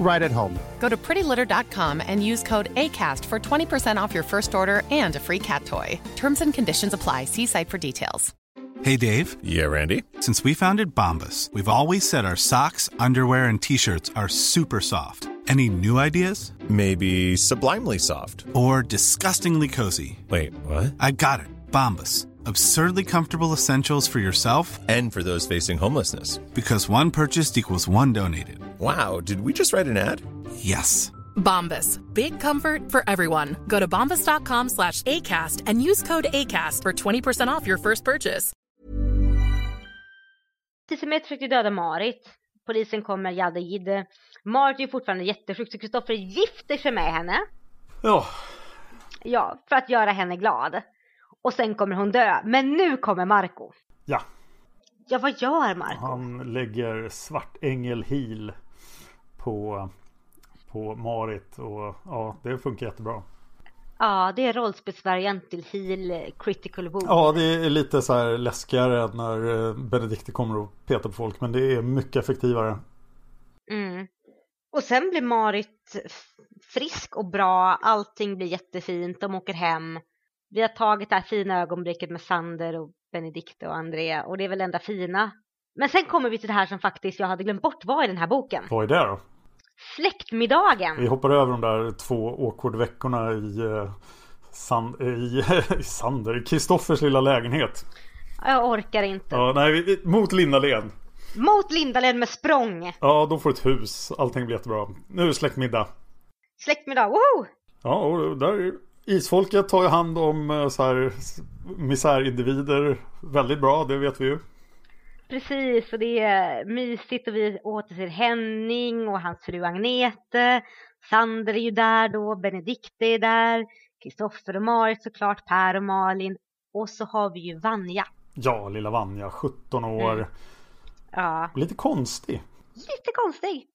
right at home. Go to prettylitter.com and use code ACAST for 20% off your first order and a free cat toy. Terms and conditions apply. See site for details. Hey, Dave. Yeah, Randy. Since we founded Bombus, we've always said our socks, underwear, and t shirts are super soft. Any new ideas? Maybe sublimely soft. Or disgustingly cozy? Wait, what? I got it. Bombus. Absurdly comfortable essentials for yourself And for those facing homelessness. because one purchased equals one donated. Wow, did we just write an ad? Yes. Bombas. Big comfort for everyone. Go to bombas.com slash ACAST and use code ACAST for 20% off your first purchase. Lise försökte döda Marit. Polisen kommer, jadda jidde. Marit är ju fortfarande jättesjuk så Kristoffer gifter sig med henne. Ja, Ja, för att göra henne glad. Och sen kommer hon dö. Men nu kommer Marco. ja. Ja, vad gör Marco? Han lägger Svartängel Heal på, på Marit och ja, det funkar jättebra. Ja, det är rollspelsvariant till heal eh, critical wound. Ja, det är lite så här läskigare när eh, Benedikte kommer och petar på folk, men det är mycket effektivare. Mm. Och sen blir Marit frisk och bra, allting blir jättefint, de åker hem. Vi har tagit det här fina ögonblicket med Sander och Benedikte och Andrea och det är väl det enda fina. Men sen kommer vi till det här som faktiskt jag hade glömt bort var i den här boken. Vad är det då? Släktmiddagen. Vi hoppar över de där två awkward veckorna i, eh, Sand, i, i Sander, Kristoffers lilla lägenhet. Jag orkar inte. Ja, nej, vi- vi- mot Lindalen. Mot Lindalen med språng. Ja, de får ett hus. Allting blir jättebra. Nu är det släktmiddag. Släktmiddag, woho! Ja, och där Isfolket tar ju hand om eh, så här misärindivider väldigt bra, det vet vi ju. Precis, och det är mysigt och vi återser Henning och hans fru Agnete. Sander är ju där då, Benedikte är där, Kristoffer och Marit såklart, Per och Malin. Och så har vi ju Vanja. Ja, lilla Vanja, 17 år. Mm. Ja, Lite konstig. lite konstig.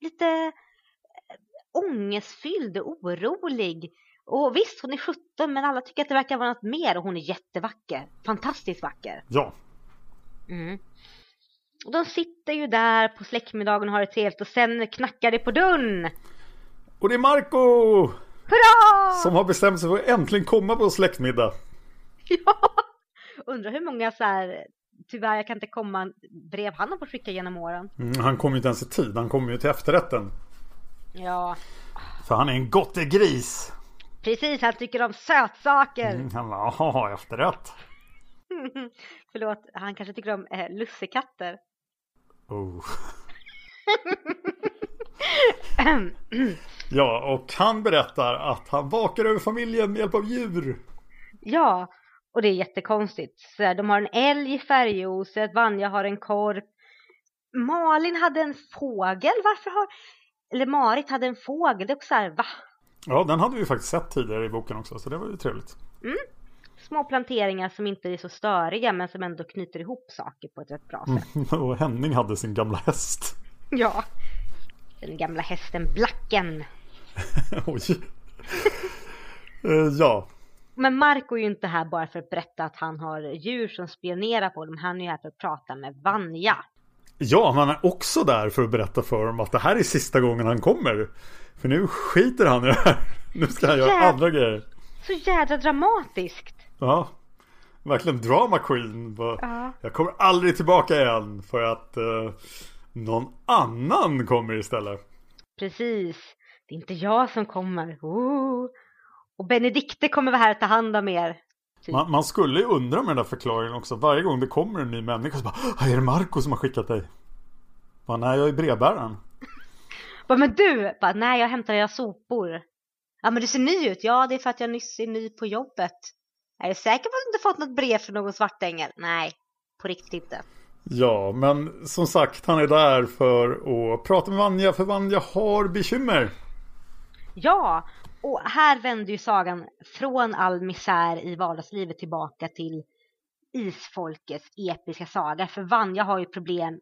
Lite eh, ångestfylld, orolig. Och visst, hon är 17 men alla tycker att det verkar vara något mer och hon är jättevacker. Fantastiskt vacker. Ja, Mm. Och de sitter ju där på släktmiddagen och har det trevligt och sen knackar det på dörren. och det är Marco Hurra! som har bestämt sig för att äntligen komma på släktmiddag. Ja! Undrar hur många så här, tyvärr jag kan inte komma, brev han har fått skicka genom åren. Mm, han kommer ju inte ens i tid, han kommer ju till efterrätten. Ja, För han är en gottegris. Precis, han tycker om sötsaker. Mm, han bara, efterrätt. Förlåt, han kanske tycker om eh, lussekatter. Oh. Ja, och han berättar att han vakar över familjen med hjälp av djur. Ja, och det är jättekonstigt. Så de har en älg i färgoset, Vanja har en korp. Malin hade en fågel, varför har... Eller Marit hade en fågel, det är också så här, va? Ja, den hade vi faktiskt sett tidigare i boken också, så det var ju trevligt. små planteringar som inte är så störiga men som ändå knyter ihop saker på ett rätt bra sätt. Och Henning hade sin gamla häst. Ja, den gamla hästen Blacken. Oj. Eh, ja, Men Marco är ju inte här bara för att berätta att han har djur som spionerar på dem. Han är ju här för att prata med Vanja. Ja, han är också där för att berätta för dem att det här är sista gången han kommer. För nu skiter han i det här. Nu ska han göra Jävlar. andra grejer. Så jädra dramatiskt. Ja, verkligen drama queen. Ja. Jag kommer aldrig tillbaka igen för att eh, någon annan kommer istället. Precis. Det är inte jag som kommer. Oh. Och Benedikte kommer vara här och ta hand om er. Typ. Man, man skulle ju undra med den där förklaringen också. Varje gång det kommer en ny människa så bara "Ah, Är det Marco som har skickat dig? Bara, Nej, jag är brevbäraren. Bara, men du! Bara, Nej, jag hämtar era sopor. Ja, men du ser ny ut. Ja, det är för att jag nyss är ny på jobbet. Är du säker på att du inte fått något brev från någon svartängel? Nej, på riktigt inte. Ja, men som sagt han är där för att prata med Vanja för Vanja har bekymmer. Ja, och här vänder ju sagan från all misär i vardagslivet tillbaka till isfolkets episka saga. För Vanja har ju problem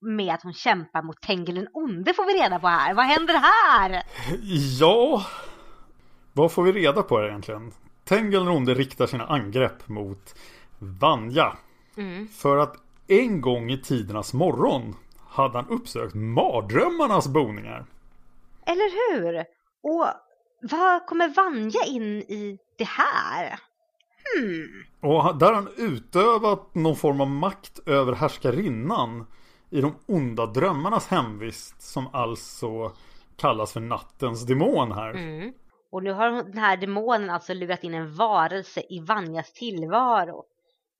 med att hon kämpar mot Tengil den onde får vi reda på här. Vad händer här? Ja, vad får vi reda på här egentligen? Tengil Ronde riktar sina angrepp mot Vanja. Mm. För att en gång i tidernas morgon hade han uppsökt mardrömmarnas boningar. Eller hur? Och vad kommer Vanja in i det här? Hmm. Och där har han utövat någon form av makt över härskarinnan i de onda drömmarnas hemvist som alltså kallas för nattens demon här. Mm. Och nu har den här demonen alltså lurat in en varelse i Vanjas tillvaro.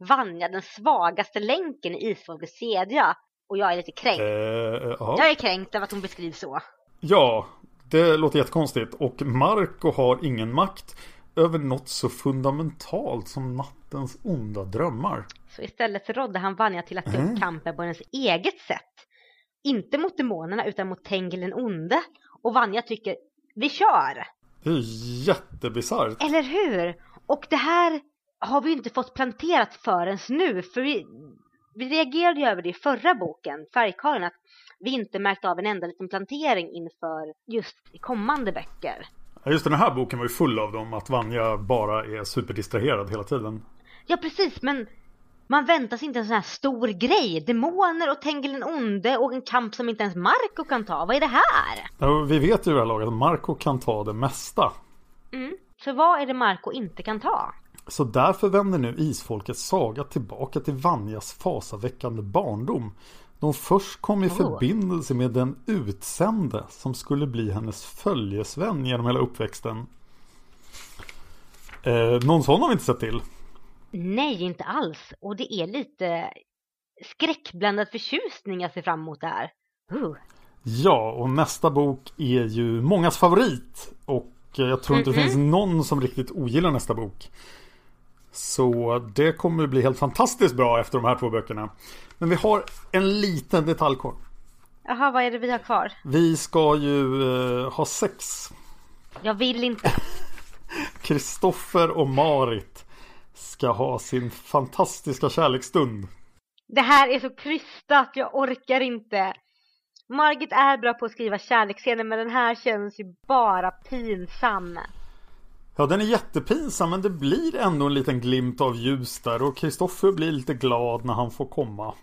Vanja, den svagaste länken i isfolkets kedja. Och jag är lite kränkt. Eh, ja. Jag är kränkt över att hon beskrivs så. ja, det låter jättekonstigt. Och Marco har ingen makt över något så fundamentalt som nattens onda drömmar. Så istället så rådde han Vanja till att ta Mm. upp kampen på hennes eget sätt. Inte mot demonerna utan mot Tengil den onde. Och Vanja tycker, vi kör! Det är jättebisarrt. Eller hur? Och det här har vi ju inte fått planterat förrän nu. För vi, vi reagerade ju över det i förra boken, Färgkarlen, att vi inte märkt av en enda liten plantering inför just kommande böcker. Just den här boken var ju full av dem att Vanja bara är superdistraherad hela tiden. Ja, precis, men man väntar sig inte en sån här stor grej. Demoner och Tengil den onde och en kamp som inte ens Marco kan ta. Vad är det här? Ja, vi vet ju i det här laget att Marco kan ta det mesta. Mm. Så vad är det Marco inte kan ta? Så därför vänder nu isfolkets saga tillbaka till Vanjas fasaväckande barndom. De först kom i Oh. förbindelse med den utsände som skulle bli hennes följesvän genom hela uppväxten. Eh, någon sån har vi inte sett till. Nej, inte alls. Och det är lite skräckblandad förtjusning jag ser fram emot det här. Uh. Ja, och nästa bok är ju mångas favorit. Och eh, jag tror inte det Mhm. finns någon som riktigt ogillar nästa bok. Så det kommer bli helt fantastiskt bra efter de här två böckerna. Men vi har en liten detalj kvar. Jaha, vad är det vi har kvar? Vi ska ju eh, ha sex. Jag vill inte. Kristoffer och Marit ska ha sin fantastiska kärleksstund. Det här är så krystat, jag orkar inte. Margit är bra på att skriva kärleksscener men den här känns ju bara pinsam. Ja, den är jättepinsam men det blir ändå en liten glimt av ljus där och Kristoffer blir lite glad när han får komma.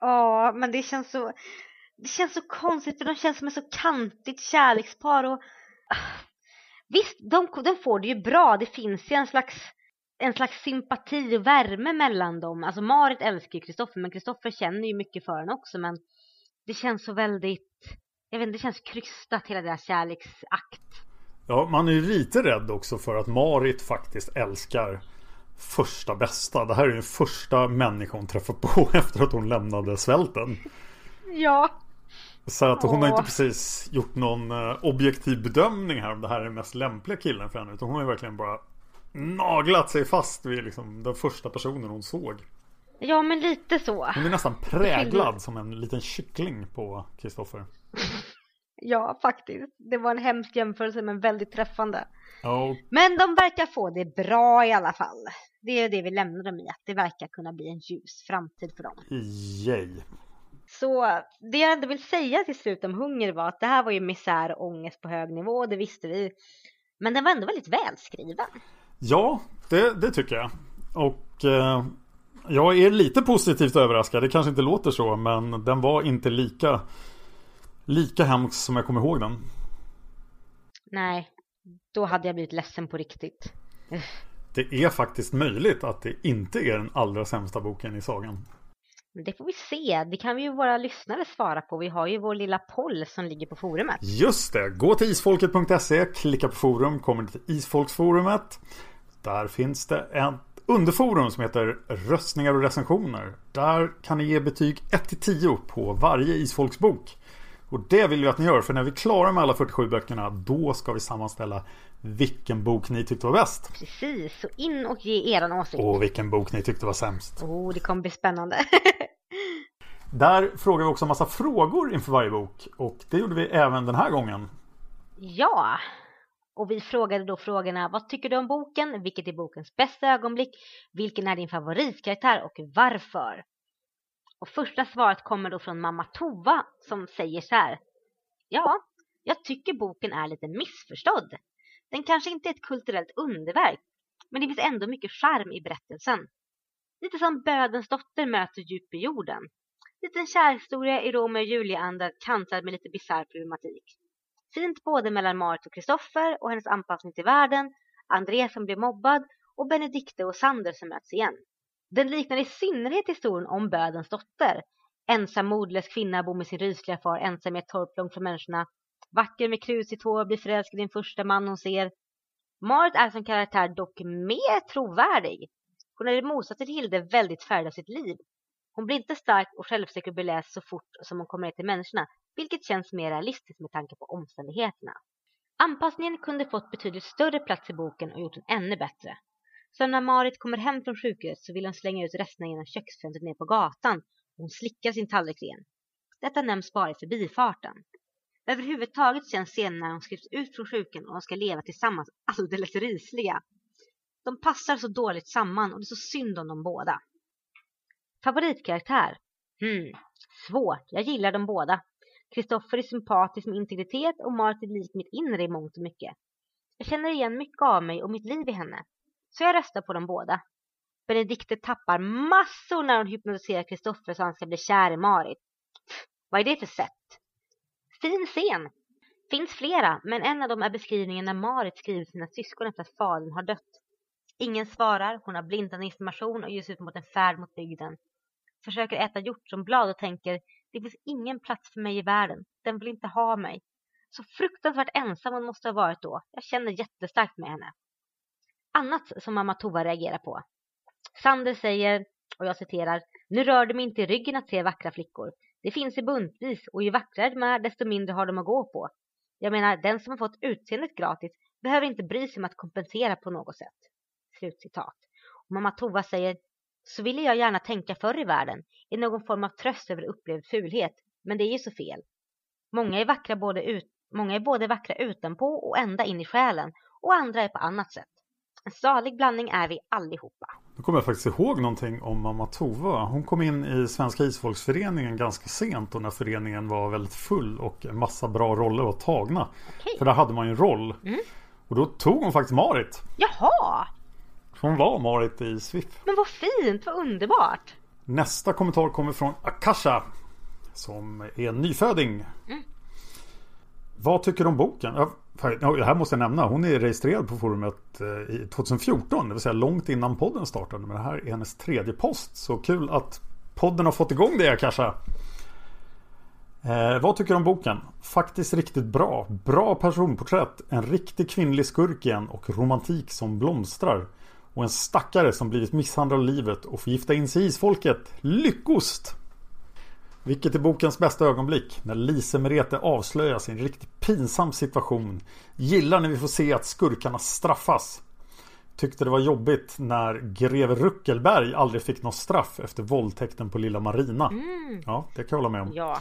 Ja, men det känns så... Det känns så konstigt för de känns som ett så kantigt kärlekspar och... Ah, visst, de, de får det ju bra. Det finns ju en slags, en slags sympati och värme mellan dem. Alltså Marit älskar ju Kristoffer men Kristoffer känner ju mycket för henne också men det känns så väldigt... Jag vet inte, det känns krystat hela deras kärleksakt. Ja, man är ju lite rädd också för att Marit faktiskt älskar första bästa. Det här är ju den första människa hon träffar på efter att hon lämnade svälten. Ja. Så att hon har Åh. inte precis gjort någon eh, objektiv bedömning här om det här är den mest lämpliga killen för henne. Utan hon har ju verkligen bara naglat sig fast vid liksom den första personen hon såg. Ja, men lite så. Hon är nästan präglad som en liten kyckling på Kristoffer. Ja, faktiskt. Det var en hemsk jämförelse men väldigt träffande. Ja, Men de verkar få det bra i alla fall. Det är det vi lämnar dem i, att det verkar kunna bli en ljus framtid för dem. yay. Så det jag ändå vill säga till slut om hunger var att det här var ju misär och ångest på hög nivå, det visste vi. Men den var ändå väldigt välskriven. Ja, det, det tycker jag. Och eh, jag är lite positivt överraskad. Det kanske inte låter så, men den var inte lika lika hemsk som jag kommer ihåg den. Nej, då hade jag blivit ledsen på riktigt. Det är faktiskt möjligt att det inte är den allra sämsta boken i sagan. Det får vi se. Det kan vi ju våra lyssnare svara på. Vi har ju vår lilla poll som ligger på forumet. Just det, gå till isfolket.se, klicka på forum, kommer till isfolksforumet. Där finns det ett underforum som heter röstningar och recensioner. Där kan ni ge betyg 1-10 på varje isfolksbok. Och det vill vi att ni gör, för när vi är klara med alla 47 böckerna, då ska vi sammanställa vilken bok ni tyckte var bäst. Precis, så in och ge eran åsikt. Och vilken bok ni tyckte var sämst. Oh, det kommer bli spännande. Där frågar vi också en massa frågor inför varje bok. Och det gjorde vi även den här gången. ja, och vi frågade då frågorna vad tycker du om boken? Vilket är bokens bästa ögonblick? Vilken är din favoritkaraktär och varför? Och första svaret kommer då från mamma Tova som säger så här. Ja, jag tycker boken är lite missförstådd. Den kanske inte är ett kulturellt underverk, men det finns ändå mycket charm i berättelsen. Lite som Bödens dotter möter djup i jorden. Liten kärhistoria i Romeo och Julia-anda kantad med lite bisarr problematik. Fint både mellan Marit och Kristoffer och hennes anpassning till världen, André som blir mobbad och Benedikte och Sander som möts igen. Den liknar i synnerhet historien om Bödens dotter. Ensam modlös kvinna bor med sin rysliga far ensam i ett torp långt från människorna. Vacker med krus i blir förälskad i den första man hon ser. Marit är som karaktär dock mer trovärdig. Hon är i motsats till Hilde väldigt färgad av sitt liv. Hon blir inte stark och självsäker och beläst så fort som hon kommer ner till människorna, vilket känns mer realistiskt med tanke på omständigheterna. Anpassningen kunde fått betydligt större plats i boken och gjort den ännu bättre. Så när Marit kommer hem från sjukhuset så vill hon slänga ut resterna genom köksfönstret ner på gatan och hon slickar sin tallrik ren. Detta nämns bara i förbifarten. Överhuvudtaget känns scenen när de skrivs ut från sjukan och de ska leva tillsammans alltså, alldeles rysliga. De passar så dåligt samman och det är så synd om dem båda. Favoritkaraktär? Hmm, svårt. Jag gillar dem båda. Kristoffer är sympatisk med integritet och Marit är lik mitt inre i mångt och mycket. Jag känner igen mycket av mig och mitt liv i henne. Så jag röstar på dem båda. Benedikte tappar massor när hon hypnotiserar Kristoffer så han ska bli kär i Marit. Vad är det för sätt? Fin scen! Finns flera, men en av dem är beskrivningen när Marit skriver sina syskon efter att fadern har dött. Ingen svarar, hon har blindande information och ger sig ut mot en färd mot bygden. Försöker äta hjortronblad och tänker, det finns ingen plats för mig i världen. Den vill inte ha mig. Så fruktansvärt ensam hon måste ha varit då. Jag känner jättestarkt med henne. Annat som mamma Tova reagerar på. Sander säger, och jag citerar, nu rör det mig inte i ryggen att se vackra flickor. Det finns i buntvis och ju vackrare de är desto mindre har de att gå på. Jag menar, den som har fått utseendet gratis behöver inte bry sig om att kompensera på något sätt. Slutcitat. Och mamma Tova säger, så ville jag gärna tänka förr i världen, i någon form av tröst över upplevd fulhet, men det är ju så fel. Många är, vackra både ut, många är både vackra utanpå och ända in i själen, och andra är på annat sätt. En salig blandning är vi allihopa. Nu kommer jag faktiskt ihåg någonting om mamma Tova. Hon kom in i Svenska isfolksföreningen ganska sent och när föreningen var väldigt full och en massa bra roller var tagna. Okej. För där hade man ju en roll. Mm. Och då tog hon faktiskt Marit. Jaha! Hon var Marit i Swift. Men vad fint, vad underbart! Nästa kommentar kommer från Akasha. Som är en nyföding. Mm. Vad tycker du om boken? Det här måste jag nämna. Hon är registrerad på forumet eh, 2014. Det vill säga långt innan podden startade. Men det här är hennes tredje post. Så kul att podden har fått igång det Akasha. Eh, vad tycker du om boken? Faktiskt riktigt bra. Bra personporträtt. En riktig kvinnlig skurk igen och romantik som blomstrar. Och en stackare som blivit misshandlad av livet och får gifta in sig i isfolket. Lyckost! Vilket är bokens bästa ögonblick? När Lise Merete avslöjas i en riktigt pinsam situation. Gillar när vi får se att skurkarna straffas. Tyckte det var jobbigt när greve Ruckelberg aldrig fick något straff efter våldtäkten på lilla Marina. Mm. Ja, det kan jag hålla med om. Ja,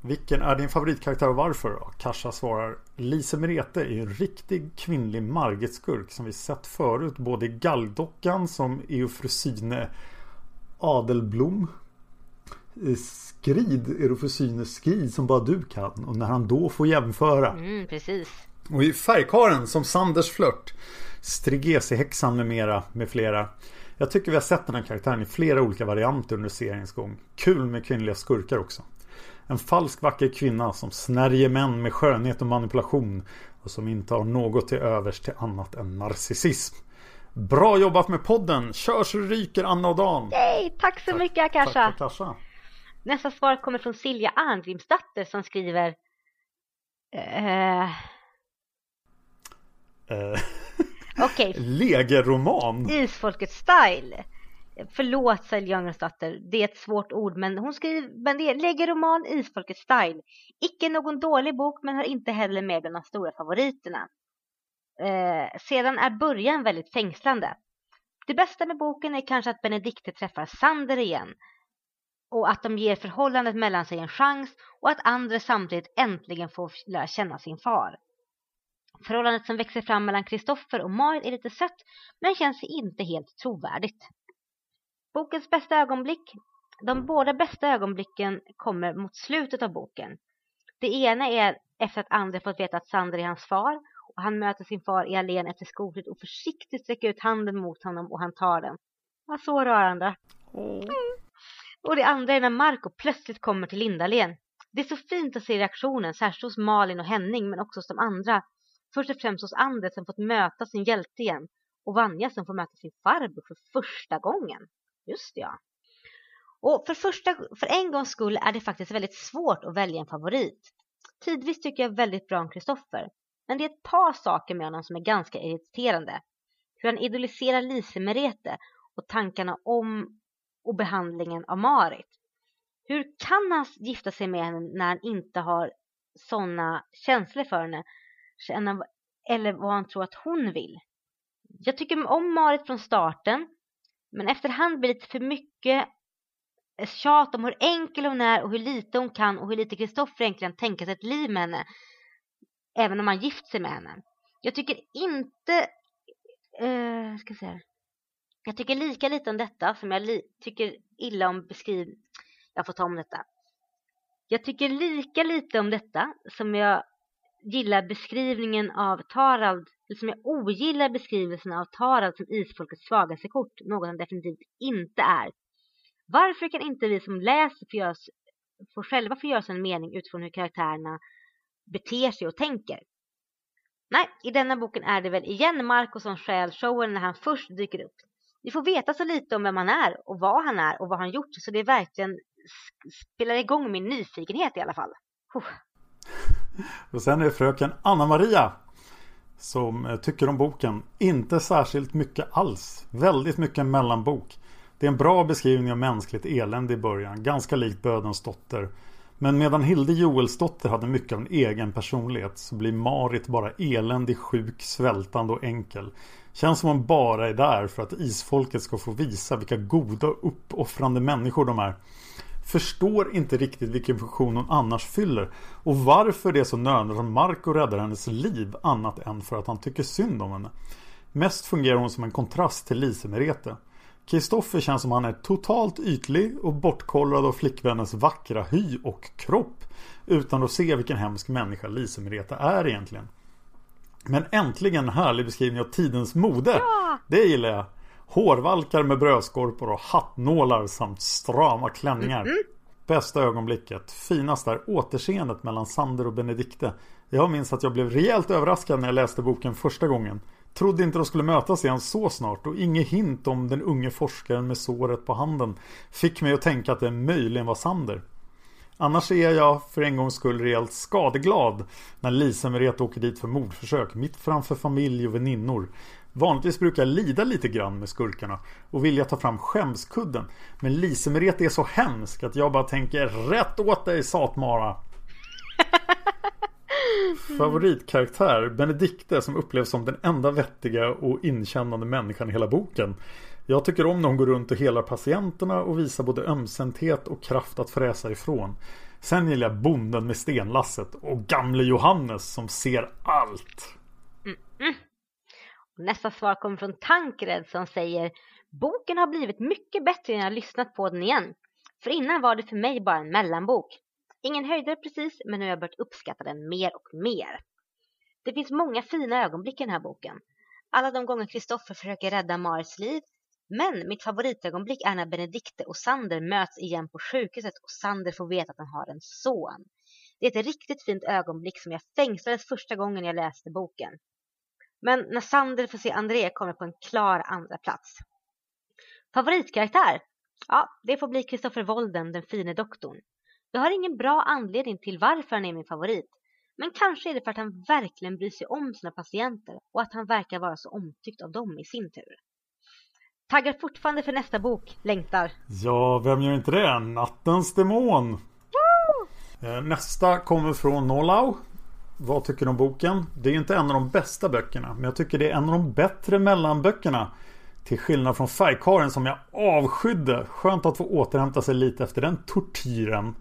Vilken är din favoritkaraktär och varför? Kasha svarar Lise Merete är en riktig kvinnlig Margit-skurk som vi sett förut både i Galldockan som Eufrosyne Adelblom Skrid Eufrosyne Skrid som bara du kan och när han då får jämföra. Mm, precis. Och i Färgkaren som Sanders flört Strigesi-häxan med mera med flera. Jag tycker vi har sett den här karaktären i flera olika varianter under seriens gång. Kul med kvinnliga skurkar också. En falsk vacker kvinna som snärjer män med skönhet och manipulation och som inte har något till övers till annat än narcissism. Bra jobbat med podden! Kör så ryker Anna och Dan! Yay, tack så mycket Akasha! Tack Akasha! Nästa svar kommer från Silja Arngrimsdatter som skriver eh... Eh, Okej. Legeroman? Isfolkets style. Förlåt Silja Arngrimsdatter, det är ett svårt ord men hon skriver, men det är Legeroman Isfolkets style. Icke någon dålig bok men har inte heller med bland de stora favoriterna. Eh, sedan är början väldigt fängslande. Det bästa med boken är kanske att Benedikte träffar Sander igen och att de ger förhållandet mellan sig en chans och att andra samtidigt äntligen får lära känna sin far. Förhållandet som växer fram mellan Kristoffer och Marit är lite sött men känns inte helt trovärdigt. Bokens bästa ögonblick. De båda bästa ögonblicken kommer mot slutet av boken. Det ena är efter att André fått veta att Sander är hans far och han möter sin far i allén efter skoltid och försiktigt sträcker ut handen mot honom och han tar den. Var så rörande. Mm. Och det andra är när Marco plötsligt kommer till Lindalen. Det är så fint att se reaktionen, särskilt hos Malin och Henning, men också hos de andra. Först och främst hos Anders som fått möta sin hjälte igen. Och Vanja som får möta sin farbror för första gången. Just det, ja. Och för, första, för en gångs skull är det faktiskt väldigt svårt att välja en favorit. Tidvis tycker jag väldigt bra om Kristoffer. Men det är ett par saker med honom som är ganska irriterande. Hur han idoliserar Lise Merete och tankarna om och behandlingen av Marit. Hur kan han gifta sig med henne när han inte har sådana känslor för henne? Eller vad han tror att hon vill. Jag tycker om Marit från starten. Men efterhand blir det lite för mycket eh, tjat om hur enkel hon är och hur lite hon kan och hur lite Kristoffer egentligen tänker sig ett liv med henne. Även om han gift sig med henne. Jag tycker inte... Uh, ska jag säga. Jag tycker lika lite om detta som jag tycker illa om beskriv... Jag får ta om detta. Jag tycker lika lite om detta som jag gillar beskrivningen av Tarald, eller som jag ogillar beskrivelsen av Tarald som isfolkets svagaste kort, något han definitivt inte är. Varför kan inte vi som läser få, görs, få själva få göra oss en mening utifrån hur karaktärerna beter sig och tänker? Nej, i denna boken är det väl igen Marco som stjäl showen när han först dyker upp. Vi får veta så lite om vem han är och vad han är och vad han gjort så det verkligen spelar igång min nyfikenhet i alla fall. Och sen är det fröken Anna-Maria som eh, tycker om boken. Inte särskilt mycket alls. Väldigt mycket mellanbok. Det är en bra beskrivning av mänskligt elände i början. Ganska likt Bödens dotter. Men medan Hilde Joelsdotter hade mycket av en egen personlighet så blir Marit bara eländig, sjuk, svältande och enkel. Känns som hon bara är där för att isfolket ska få visa vilka goda och uppoffrande människor de är. Förstår inte riktigt vilken funktion hon annars fyller och varför det är så nödvändigt att Marco räddar hennes liv annat än för att han tycker synd om henne. Mest fungerar hon som en kontrast till Lise Merete. Kristoffer känns som han är totalt ytlig och bortkollrad av flickvännens vackra hy och kropp utan att se vilken hemsk människa Lise Merete är egentligen. Men äntligen en härlig beskrivning av tidens mode. Ja! Det gillar jag. Hårvalkar med brödskorpor och hattnålar samt strama klänningar. Mm -hmm. Bästa ögonblicket. Finast är återseendet mellan Sander och Benedikte. Jag minns att jag blev rejält överraskad när jag läste boken första gången. Trodde inte de skulle mötas igen så snart och inget hint om den unge forskaren med såret på handen fick mig att tänka att det möjligen var Sander. Annars är jag för en gångs skull rejält skadeglad när Lisa Merete åker dit för mordförsök mitt framför familj och väninnor. Vanligtvis brukar jag lida lite grann med skurkarna och vilja ta fram skämskudden. Men Lise Merete är så hemsk att jag bara tänker rätt åt dig Satmara. Favoritkaraktär Benedikte som upplevs som den enda vettiga och inkännande människan i hela boken. Jag tycker om när hon går runt och helar patienterna och visar både ömsinthet och kraft att fräsa ifrån. Sen gillar jag Bonden med stenlasset och Gamle Johannes som ser allt. Mm -mm. Nästa svar kommer från Tankred som säger Boken har blivit mycket bättre när jag lyssnat på den igen. För innan var det för mig bara en mellanbok. Ingen höjdare precis, men nu har jag börjat uppskatta den mer och mer. Det finns många fina ögonblick i den här boken. Alla de gånger Kristoffer försöker rädda Maris liv. Men mitt favoritögonblick är när Benedikte och Sander möts igen på sjukhuset och Sander får veta att han har en son. Det är ett riktigt fint ögonblick som jag fängslades första gången jag läste boken. Men när Sander får se André kommer på en klar andra plats. Favoritkaraktär? Ja, det får bli Kristoffer Wolden, den fine doktorn. Jag har ingen bra anledning till varför han är min favorit. Men kanske är det för att han verkligen bryr sig om sina patienter och att han verkar vara så omtyckt av dem i sin tur. Taggar fortfarande för nästa bok, längtar. Ja, vem gör inte det? Nattens demon. Woo! Nästa kommer från Nolau. Vad tycker du om boken? Det är inte en av de bästa böckerna, men jag tycker det är en av de bättre mellanböckerna. Till skillnad från Färgkaren som jag avskydde. Skönt att få återhämta sig lite efter den tortyren.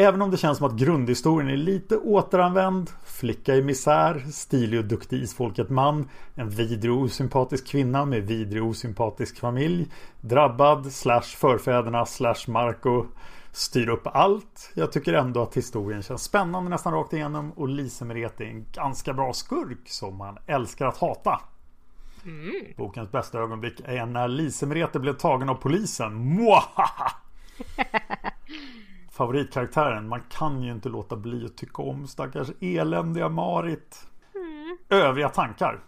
Även om det känns som att grundhistorien är lite återanvänd. Flicka i misär, stilig och duktig isfolket man. En vidrig och osympatisk kvinna med vidrig och osympatisk familj. Drabbad, slash förfäderna, slash Marco. Styr upp allt. Jag tycker ändå att historien känns spännande nästan rakt igenom. Och Lise Merete är en ganska bra skurk som man älskar att hata. Mm. Bokens bästa ögonblick är när Lise Merete blev tagen av polisen. Mwahaha! Favoritkaraktären. Man kan ju inte låta bli att tycka om stackars eländiga Marit. Mm. Övriga tankar.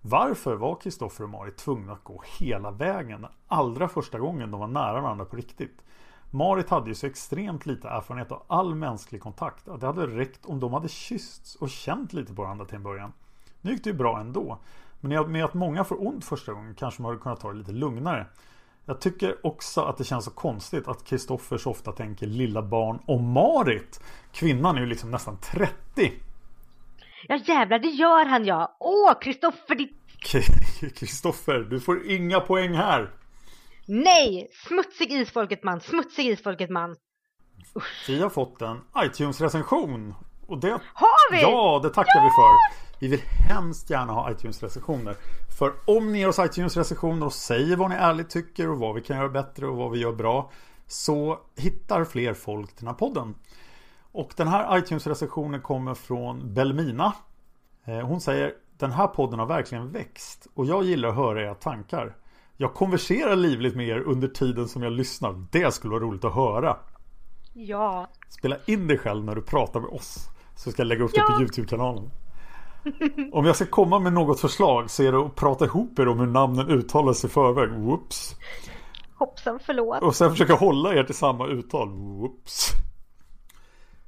Varför var Kristoffer och Marit tvungna att gå hela vägen allra första gången de var nära varandra på riktigt? Marit hade ju så extremt lite erfarenhet av all mänsklig kontakt att det hade räckt om de hade kyssts och känt lite på varandra till en början. Nu gick det ju bra ändå. Men med att många får ont första gången kanske man hade kunnat ta det lite lugnare. Jag tycker också att det känns så konstigt att Kristoffer så ofta tänker lilla barn och Marit. Kvinnan är ju liksom nästan 30. Ja jävlar, det gör han ja. Åh, Kristoffer ditt... Kristoffer, du får inga poäng här. Nej, smutsig isfolket man, smutsig isfolket man. Usch. Vi har fått en iTunes-recension. Och det... Har vi? Ja, det tackar ja! vi för. Vi vill hemskt gärna ha iTunes-recensioner. För om ni ger oss iTunes-recensioner och säger vad ni ärligt tycker och vad vi kan göra bättre och vad vi gör bra så hittar fler folk den här podden. Och den här iTunes-recensionen kommer från Belmina. Eh, hon säger Den här podden har verkligen växt och jag gillar att höra era tankar. Jag konverserar livligt med er under tiden som jag lyssnar. Det skulle vara roligt att höra. Ja. Spela in dig själv när du pratar med oss. Så ska jag lägga upp ja. det på YouTube-kanalen. Om jag ska komma med något förslag så är det att prata ihop er om hur namnen uttalas i förväg. Whoops. Hoppsan förlåt. Och sen försöka hålla er till samma uttal. Whoops.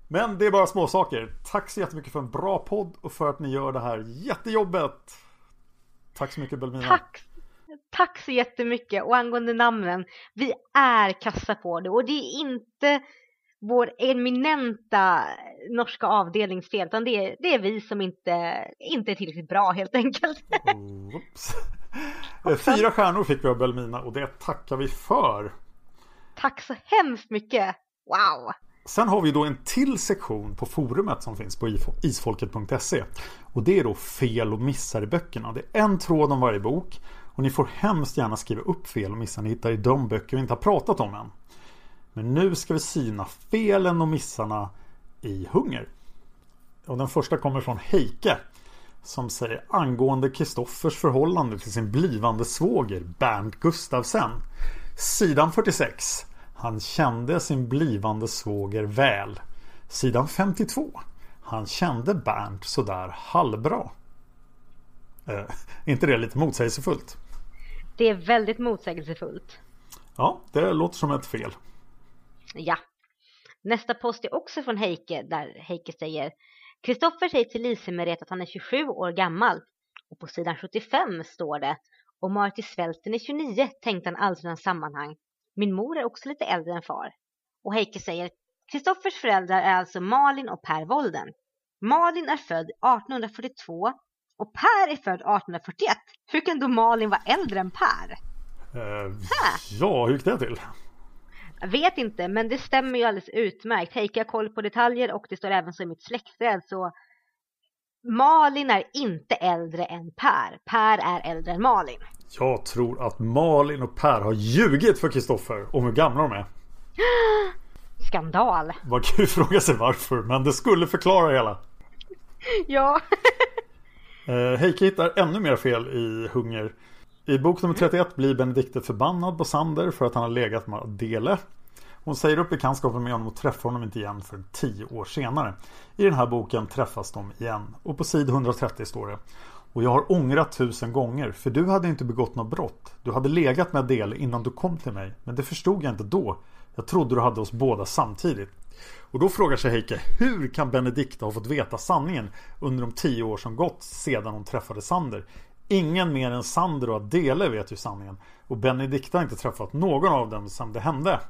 Men det är bara små saker. Tack så jättemycket för en bra podd och för att ni gör det här jättejobbet. Tack så mycket Belmina. Tack. Tack så jättemycket. Och angående namnen. Vi är kassa på det. Och det är inte vår eminenta norska avdelningsfel utan det är, det är vi som inte, inte är tillräckligt bra helt enkelt. Oops. Fyra stjärnor fick vi av Belmina och det tackar vi för. Tack så hemskt mycket. Wow! Sen har vi då en till sektion på forumet som finns på isfolket.se. Och det är då fel och missar i böckerna. Det är en tråd om varje bok. Och ni får hemskt gärna skriva upp fel och missar ni hittar i de böcker vi inte har pratat om än. Men nu ska vi syna felen och missarna i hunger. Och den första kommer från Heike. Som säger angående Kristoffers förhållande till sin blivande svåger Bernt Gustavsen. Sidan 46. Han kände sin blivande svåger väl. Sidan 52. Han kände Bernt sådär halvbra. Eh, inte det lite motsägelsefullt? Det är väldigt motsägelsefullt. Ja, det låter som ett fel. Ja. Nästa post är också från Heike där Heike säger Kristoffer säger till Lise-Merete att han är 27 år gammal. Och på sidan 75 står det Och Marit i svälten är 29 tänkte han aldrig någon sammanhang. Min mor är också lite äldre än far. Och Heike säger Kristoffers föräldrar är alltså Malin och Per Wolden. Malin är född 1842 och Per är född 1841. Hur kan då Malin vara äldre än Per? Uh, ja, hur gick det till? Jag vet inte, men det stämmer ju alldeles utmärkt. Heike har koll på detaljer och det står även så i mitt släktträd. Så Malin är inte äldre än Per. Per är äldre än Malin. Jag tror att Malin och Per har ljugit för Kristoffer om hur gamla de är. Skandal. Man kan ju fråga sig varför, men det skulle förklara hela. Ja. Eh, Heike hittar ännu mer fel i Hunger. I bok nummer 31 blir Benedikte förbannad på Sander för att han har legat med Adele. Hon säger upp bekantskapen med honom och träffar honom inte igen för tio år senare. I den här boken träffas de igen och på sid 130 står det Och jag har ångrat tusen gånger för du hade inte begått något brott. Du hade legat med Adele innan du kom till mig men det förstod jag inte då. Jag trodde du hade oss båda samtidigt. Och då frågar sig Heike hur kan Benedikta ha fått veta sanningen under de tio år som gått sedan hon träffade Sander? Ingen mer än Sander och Adele vet ju sanningen. Och Benedikta har inte träffat någon av dem sedan det hände.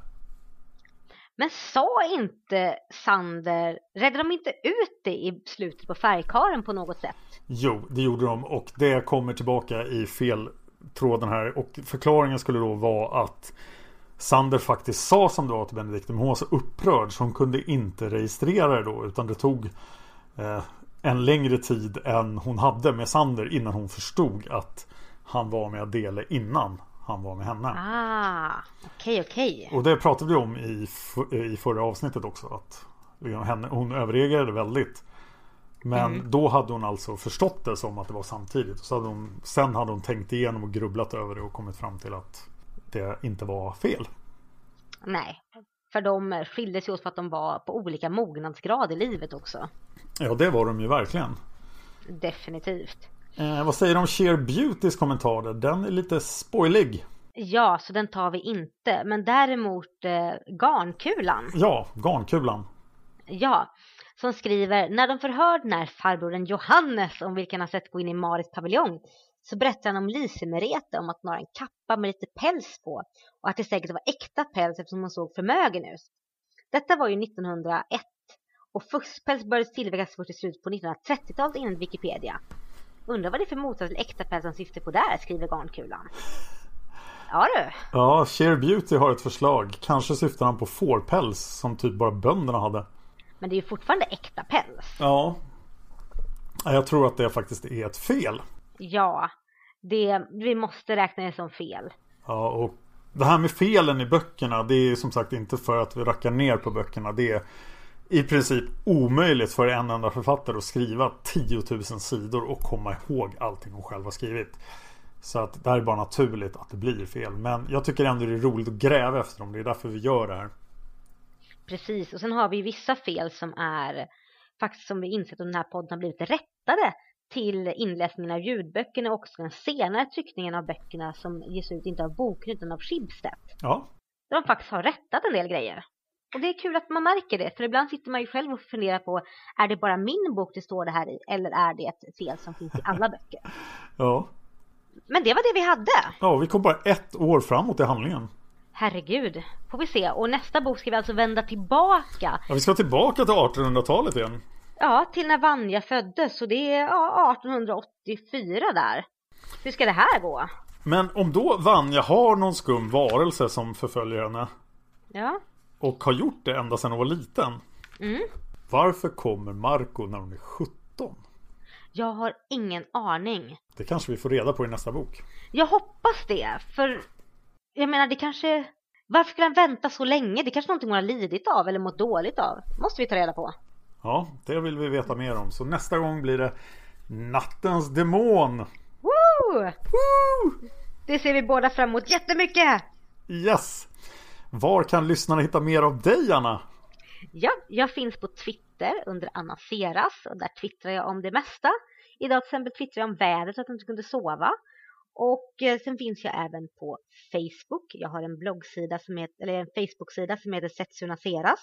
Men sa inte Sander, räddade de inte ut det i slutet på färgkaren på något sätt? Jo, det gjorde de och det kommer tillbaka i fel tråden här och förklaringen skulle då vara att Sander faktiskt sa som det var till Benedikte men hon var så upprörd så hon kunde inte registrera det då utan det tog eh, en längre tid än hon hade med Sander innan hon förstod att han var med Adele innan han var med henne. Ah, okej okay, okej. Okay. Och det pratade vi om i, i förra avsnittet också. Att henne, hon överreagerade väldigt. Men mm. då hade hon alltså förstått det som att det var samtidigt. Så hade hon, sen hade hon tänkt igenom och grubblat över det och kommit fram till att det inte var fel. Nej, för de skilde sig åt för att de var på olika mognadsgrad i livet också. Ja, det var de ju verkligen. Definitivt. Eh, vad säger du om Sheer Beautys kommentarer? Den är lite spoilig. Ja, så den tar vi inte. Men däremot eh, Garnkulan. Ja, Garnkulan. Ja, som skriver när de förhör den här farbrorn Johannes om vilken han sett gå in i Marits paviljong så berättar han om Lise-Merete om att hon har en kappa med lite päls på och att det säkert var äkta päls eftersom hon såg förmögen ut. Detta var ju 1901 och fuskpäls började tillverkas först i slutet på 1930-talet enligt Wikipedia. Undrar vad det är för motsats till äkta päls han syftar på där, skriver Garnkulan. Ja du. Ja, Sheer Beauty har ett förslag. Kanske syftar han på fårpäls som typ bara bönderna hade. Men det är ju fortfarande äkta päls. Ja. Jag tror att det faktiskt är ett fel. Ja, det, vi måste räkna det som fel. Ja, och det här med felen i böckerna, det är som sagt inte för att vi rackar ner på böckerna. Det är i princip omöjligt för en enda författare att skriva 10 000 sidor och komma ihåg allting hon själv har skrivit. Så att det här är bara naturligt att det blir fel. Men jag tycker ändå det är roligt att gräva efter dem. Det är därför vi gör det här. Precis, och sen har vi vissa fel som är faktiskt som vi insett att den här podden har blivit rättade till inläsningen av ljudböckerna och också den senare tryckningen av böckerna som ges ut inte av boken utan av Schibsted. Ja. De faktiskt har rättat en del grejer. Och det är kul att man märker det, för ibland sitter man ju själv och funderar på är det bara min bok det står det här i eller är det ett fel som finns i alla böcker? ja. Men det var det vi hade. Ja, vi kom bara ett år framåt i handlingen. Herregud, får vi se. Och nästa bok ska vi alltså vända tillbaka. Ja, vi ska tillbaka till 1800-talet igen. Ja, till när Vanja föddes. Så det är ja, 1884 där. Hur ska det här gå? Men om då Vanja har någon skum varelse som förföljer henne. Ja. Och har gjort det ända sedan hon var liten. Mm. Varför kommer Marco när hon är 17? Jag har ingen aning. Det kanske vi får reda på i nästa bok. Jag hoppas det, för jag menar det kanske... Varför skulle han vänta så länge? Det är kanske någonting hon har lidit av eller mått dåligt av. måste vi ta reda på. Ja, det vill vi veta mer om. Så nästa gång blir det Nattens Demon. Woo! Woo! Det ser vi båda fram emot jättemycket! Yes! Var kan lyssnarna hitta mer av dig, Anna? Ja, jag finns på Twitter under Anna Seras och där twittrar jag om det mesta. Idag till exempel twittrar jag om vädret så att jag inte kunde sova. Och eh, sen finns jag även på Facebook. Jag har en bloggsida som heter, eller en Facebook-sida som heter Setsuna Seras.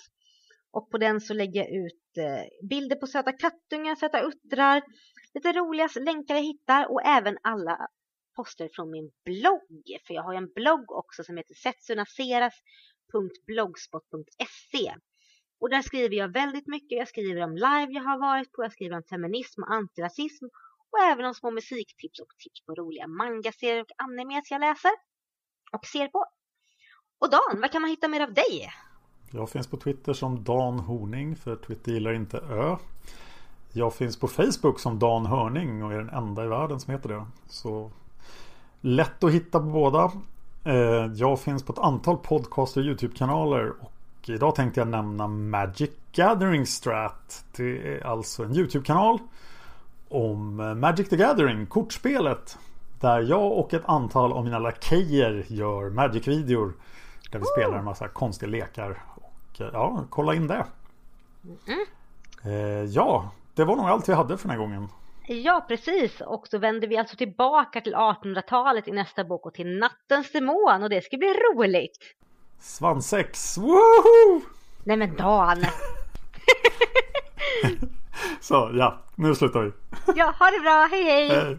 Och på den så lägger jag ut eh, bilder på söta kattungar, söta uttrar, lite roliga länkar jag hittar och även alla poster från min blogg. För jag har ju en blogg också som heter setsunaseras.blogspot.se. Och där skriver jag väldigt mycket. Jag skriver om live jag har varit på, jag skriver om feminism och antirasism och även om små musiktips och tips på roliga mangaserier och animes jag läser och ser på. Och Dan, vad kan man hitta mer av dig? Jag finns på Twitter som Dan Horning för Twitter gillar inte Ö. Jag finns på Facebook som Dan Hörning och är den enda i världen som heter det. Så lätt att hitta på båda. Eh, jag finns på ett antal podcast och YouTube-kanaler och idag tänkte jag nämna Magic Gathering Strat. Det är alltså en YouTube-kanal om eh, Magic the Gathering, kortspelet. Där jag och ett antal av mina lakejer gör Magic-videor. Där vi spelar en massa konstiga lekar. Ja, kolla in det. Eh, ja, det var nog allt vi hade för den här gången. Ja, precis. Och så vänder vi alltså tillbaka till 1800-talet i nästa bok och till Nattens Demon och det ska bli roligt. Svansex, woho! Nej men Dan! Så ja, nu slutar vi. Ja, ha det bra, hej hej! Hej.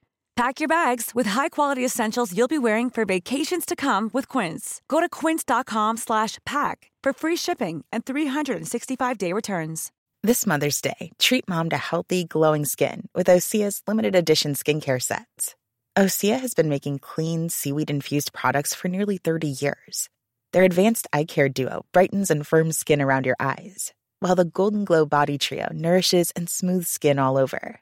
Pack your bags with high-quality essentials you'll be wearing for vacations to come with Quince. Go to quince.com/pack for free shipping and 365-day returns. This Mother's Day, treat mom to healthy, glowing skin with Osea's limited edition skincare sets. Osea has been making clean, seaweed-infused products for nearly 30 years. Their advanced eye care duo brightens and firms skin around your eyes, while the Golden Glow Body Trio nourishes and smooths skin all over.